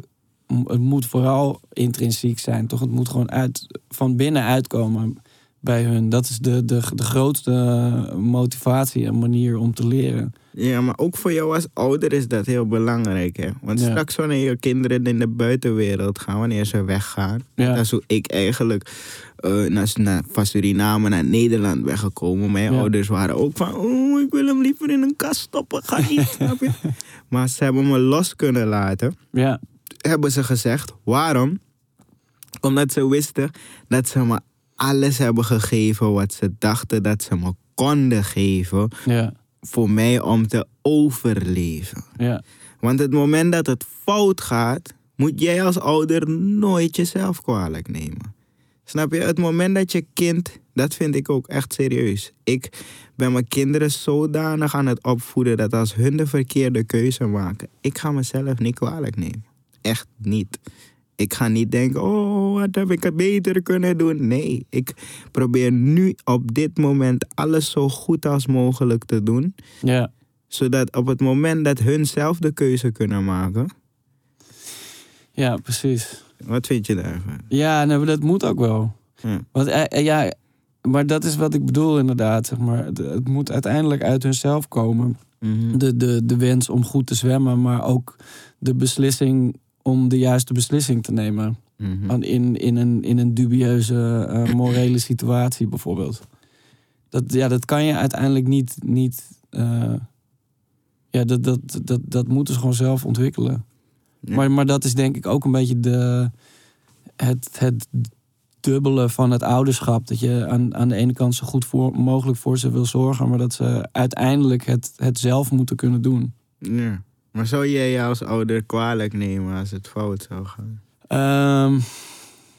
het moet vooral intrinsiek zijn, toch? Het moet gewoon uit, van binnen uitkomen bij hun. Dat is de, de, de grootste motivatie en manier om te leren. Ja, maar ook voor jou als ouder is dat heel belangrijk, hè? Want Ja. straks wanneer je kinderen in de buitenwereld gaan, wanneer ze weggaan, Ja. dat is hoe ik eigenlijk eh, naar, naar, van Suriname naar Nederland ben gekomen. Mijn Ja. ouders waren ook van, oh, ik wil hem liever in een kast stoppen, ga niet, snap je? Maar ze hebben me los kunnen laten. Ja, hebben ze gezegd. Waarom? Omdat ze wisten dat ze me alles hebben gegeven wat ze dachten dat ze me konden geven ja, voor mij om te overleven. ja. Want het moment dat het fout gaat, moet jij als ouder nooit jezelf kwalijk nemen. Snap je? Het moment dat je kind, dat vind ik ook echt serieus. Ik ben mijn kinderen zodanig aan het opvoeden dat als hun de verkeerde keuze maken, ik ga mezelf niet kwalijk nemen. Echt niet. Ik ga niet denken, oh, wat heb ik het beter kunnen doen. Nee, ik probeer nu op dit moment alles zo goed als mogelijk te doen ja. zodat op het moment dat hun zelf de keuze kunnen maken. Ja, precies. Wat vind je daarvan? Ja, maar dat moet ook wel. Ja. Want eh, eh, ja, maar dat is wat ik bedoel inderdaad. Zeg maar. het, het moet uiteindelijk uit hunzelf komen. Mhm. De, de, de wens om goed te zwemmen, maar ook de beslissing om de juiste beslissing te nemen. Mhm. In, in, een, in een dubieuze eh, morele situatie bijvoorbeeld. Dat, ja, dat kan je uiteindelijk niet. niet eh, ja, dat, dat, dat, dat moeten ze gewoon zelf ontwikkelen. Ja. Maar, maar dat is denk ik ook een beetje de, het, het dubbele van het ouderschap. Dat je aan, aan de ene kant zo goed voor, mogelijk voor ze wil zorgen, maar dat ze uiteindelijk het, het zelf moeten kunnen doen. Ja. Maar zou jij je als ouder kwalijk nemen als het fout zou gaan? Ehm,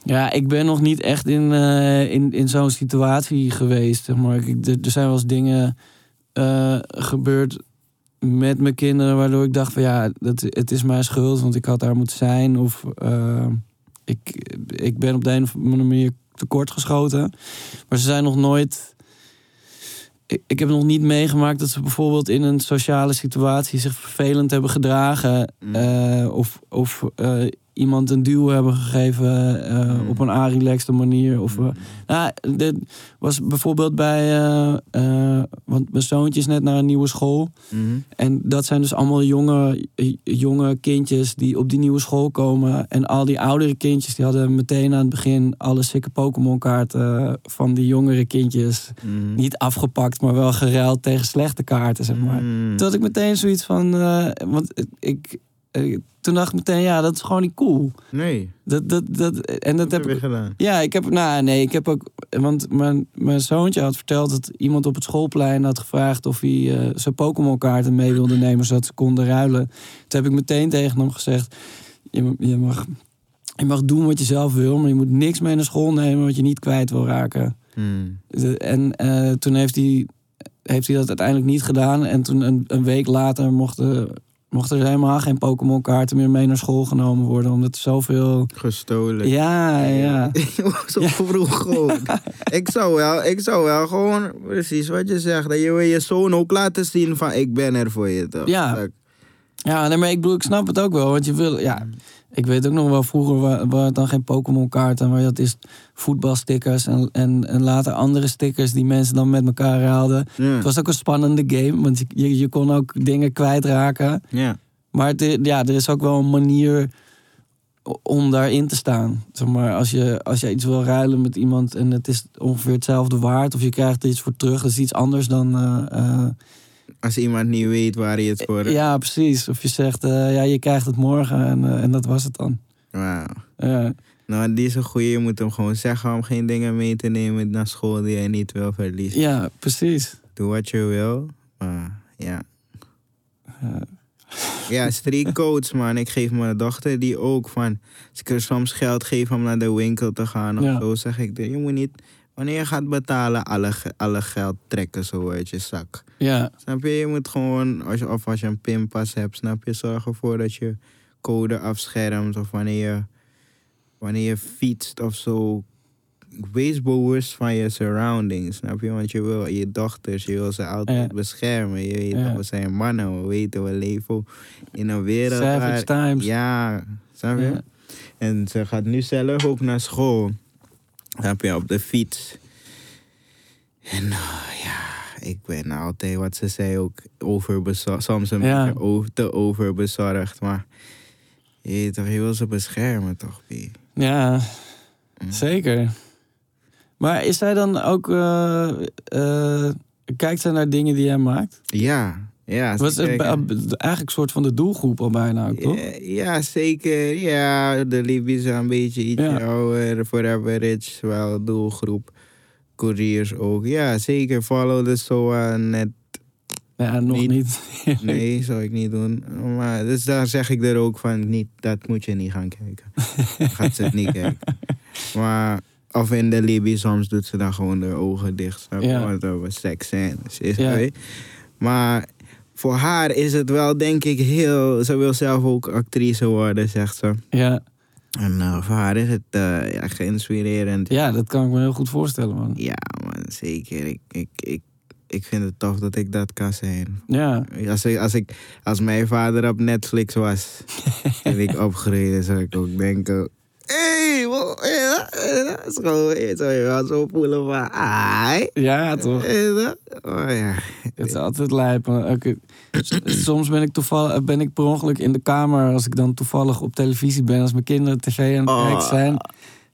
ja, ik ben nog niet echt in, eh, in, in zo'n situatie geweest. Maar. Ik, er, zijn wel eens dingen eh, gebeurd met mijn kinderen... waardoor ik dacht van ja, dat, het is mijn schuld... want ik had daar moeten zijn. Of eh, ik, ik ben op de een of andere manier tekortgeschoten. Maar ze zijn nog nooit... Ik, heb nog niet meegemaakt dat ze bijvoorbeeld in een sociale situatie zich vervelend hebben gedragen. Mm. eh, of of eh, iemand een duw hebben gegeven eh, Mm. op een relaxte manier. Of, eh, nou, dit was bijvoorbeeld bij. eh, want mijn zoontje is net naar een nieuwe school. Mhm. En dat zijn dus allemaal jonge, jonge kindjes die op die nieuwe school komen. En al die oudere kindjes die hadden meteen aan het begin alle sikke Pokémon kaarten van die jongere kindjes. Mhm. Niet afgepakt, maar wel geruild tegen slechte kaarten, zeg maar. Mhm. Toen had ik meteen zoiets van. want ik. Eh, toen dacht ik meteen, ja, dat is gewoon niet cool. Nee, Dat, dat, dat, en dat dat heb ik. gedaan. Ja, ik heb. Nou, nee, ik heb ook. Want mijn, mijn zoontje had verteld dat iemand op het schoolplein had gevraagd of hij eh, zijn Pokémon-kaarten mee wilde nemen, zodat ze konden ruilen. Toen heb ik meteen tegen hem gezegd: je, je, mag, je mag doen wat je zelf wil, maar je moet niks mee naar school nemen wat je niet kwijt wil raken. De- En eh, toen heeft hij, heeft hij dat uiteindelijk niet gedaan. En toen een, een week later mochten, mochten er helemaal geen Pokémon-kaarten meer mee naar school genomen worden. Omdat er zoveel. Gestolen. Ja, ja. Zo vroeg gewoon. ik, zou wel, ik zou wel gewoon, precies wat je zegt, dat je wil je zoon ook laten zien van ik ben er voor je. Toch? Ja. Ja, nee, maar ik bedoel, ik snap het ook wel. Want je wil, ja. Ik weet ook nog wel, vroeger wa- waren het dan geen Pokémon-kaarten, maar dat is voetbalstickers en, en, en later andere stickers die mensen dan met elkaar haalden. Ja. Het was ook een spannende game, want je, je, kon ook dingen kwijtraken. ja. Maar het, ja, er is ook wel een manier om daarin te staan. Zeg maar, als je, als je iets wil ruilen met iemand en het is ongeveer hetzelfde waard, of je krijgt er iets voor terug, dat is iets anders dan. eh, eh, Als iemand niet weet waar hij het voor... ja, precies. Of je zegt, eh, ja, je krijgt het morgen en, eh, en dat was het dan. Wauw. Ja. Nou, die is een goeie. Je moet hem gewoon zeggen om geen dingen mee te nemen naar school die hij niet wil verliezen. ja, precies. Doe wat je wil. Maar ja. Ja. Ja, man. Ik geef mijn dochter die ook van. Als ik er soms geld geef om naar de winkel te gaan of Ja. zo, zeg ik: Je moet niet. Wanneer je gaat betalen, alle, alle geld trekken zo uit je zak. Ja, Snap je? Je moet gewoon, als je, of als je een pinpas hebt, snap je? Zorg ervoor dat je code afschermt. Of wanneer je, wanneer je fietst of zo, wees bewust van je surroundings, snap je? Want je wil je dochters, je wil ze altijd beschermen. Je weet, we zijn mannen, we weten, we leven in een wereld Savage waar... times. Ja, snap je? Ja. En ze gaat nu zelf ook naar school. Snap je, op de fiets. En uh, ja, ik ben altijd, wat ze zei, ook overbezorgd. Soms een Ja. beetje te overbezorgd, maar... Je, toch, je wil ze beschermen, toch, P? Ja, Mm. zeker. Maar is zij dan ook... eh, eh, kijkt zij naar dingen die jij maakt? Ja, ja. Was het kijken- be- eigenlijk een soort van de doelgroep al bijna ook, toch? Ja, ja, zeker. Ja, de Libiërs zijn een beetje iets Ja. ouder. Forever Rich, wel doelgroep. Couriers ook. Ja, zeker. Follow the SOA net. Ja, nog Niet. niet. Nee, zou ik niet doen. Maar dus daar zeg ik er ook van, niet, dat moet je niet gaan kijken. Gaat ze het niet kijken. Maar, of in de Libië, soms doet ze dan gewoon de ogen dicht. Snap je? Ja. Want over seks zijn. Dus is Ja. Maar voor haar is het wel, denk ik, heel... Ze wil zelf ook actrice worden, zegt ze. ja. En eh, voor haar is het eh, ja, geïnspirerend. ja, dat kan ik me heel goed voorstellen, man. Ja, man, zeker. Ik, ik, ik, ik vind het tof dat ik dat kan zijn. Ja, Als, ik, als, ik, als mijn vader op Netflix was, en ik opgereden, zou ik ook denken... Hey, dat is gewoon, eh, zou je wel zo voelen van... Ai, ja toch. eh, dat- Oh ja. Het is altijd lijp. eh, Soms ben ik, toevallig, ben ik per ongeluk in de kamer als ik dan toevallig op televisie ben, als mijn kinderen tv aan het Oh. kijken zijn.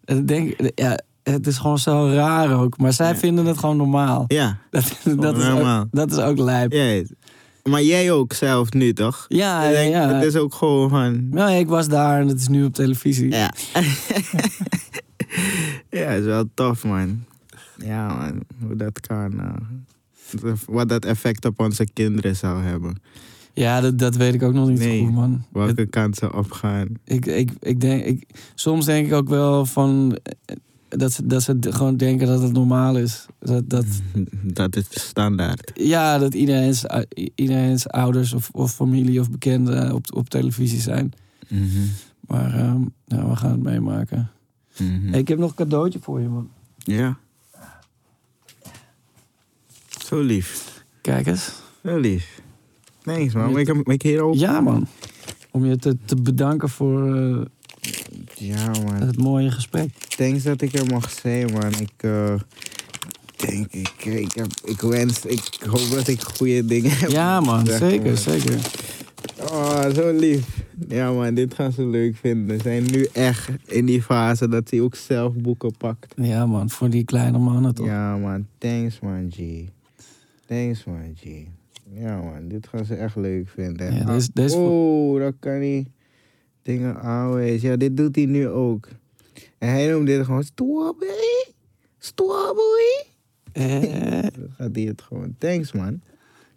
En dan denk ik, ja, het is gewoon zo raar ook. Maar zij vinden het gewoon normaal. Ja, Dat, dat, is, normaal. ook, dat is ook lijp. Ja, ja. Maar jij ook zelf nu, toch? ja, denk, ja. Het is ook gewoon van... Nou, ik was daar en het is nu op televisie. Ja. ja, is wel tof, man. Ja, man. Hoe dat kan. eh. wat dat effect op onze kinderen zou hebben. Ja, dat, dat weet ik ook nog niet Nee. goed, man. Welke Het- kant ze opgaan. ik, ik, ik denk, ik, soms denk ik ook wel van dat ze, dat ze gewoon denken dat het normaal is. Dat, dat, Dat is standaard. ja, dat iedereen's, iedereen's ouders of, of familie of bekenden op, op televisie zijn. Mhm. Maar ja, we gaan het meemaken. Mhm. Hey, ik heb nog een cadeautje voor je, man. Ja. Zo lief. Kijk eens. Zo lief. Thanks, man. Ik heb ik hier ook. Ja, man. Om je te, te bedanken voor eh, Ja, man. het mooie gesprek. Thanks dat ik er mag zijn, man. Ik eh, denk, ik, ik, heb, ik wens, ik hoop dat ik goede dingen heb. Ja, man. Zeg, Zeker, man. zeker. Oh, zo lief. Ja, man, dit gaan ze leuk vinden. Ze zijn nu echt in die fase dat hij ook zelf boeken pakt. Ja, man. Voor die kleine mannen toch? Ja, man. Thanks, man, G. Thanks, man, G. Ja, man. Dit gaan ze echt leuk vinden. Ja, oh, dat kan hij dingen aanwijzen. Ja, dit doet hij nu ook. En hij noemt dit gewoon strawberry. Strawberry. Eh, Dan gaat hij het gewoon. Thanks, man.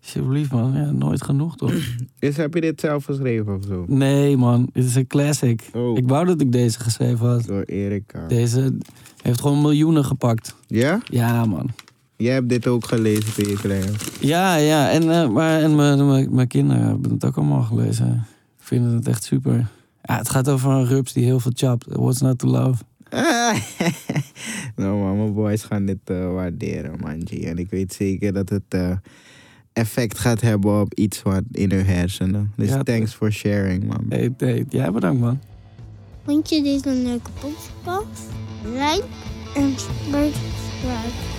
alsjeblieft, man. Ja, nooit genoeg, toch? Is, heb je dit zelf geschreven of zo? Nee, man. Dit is een classic. Oh, Ik wou dat ik deze geschreven had. door Erika. Deze heeft gewoon miljoenen gepakt. Ja? Ja, man. Jij hebt dit ook gelezen toen je klein. Ja, ja. En, eh, maar, en mijn- mijn mijn kinderen hebben het ook allemaal gelezen. Vinden het echt super. Ja, het gaat over een rups die heel veel chapt. What's not to love? nou man, mijn boys gaan dit eh, waarderen, man. G. En ik weet zeker dat het eh, effect gaat hebben op iets wat in hun hersenen. Dus Ja, thanks for sharing, man. Hey, hey, jij bedankt, man. Vond je dit een leuke podcast? Like en subscribe.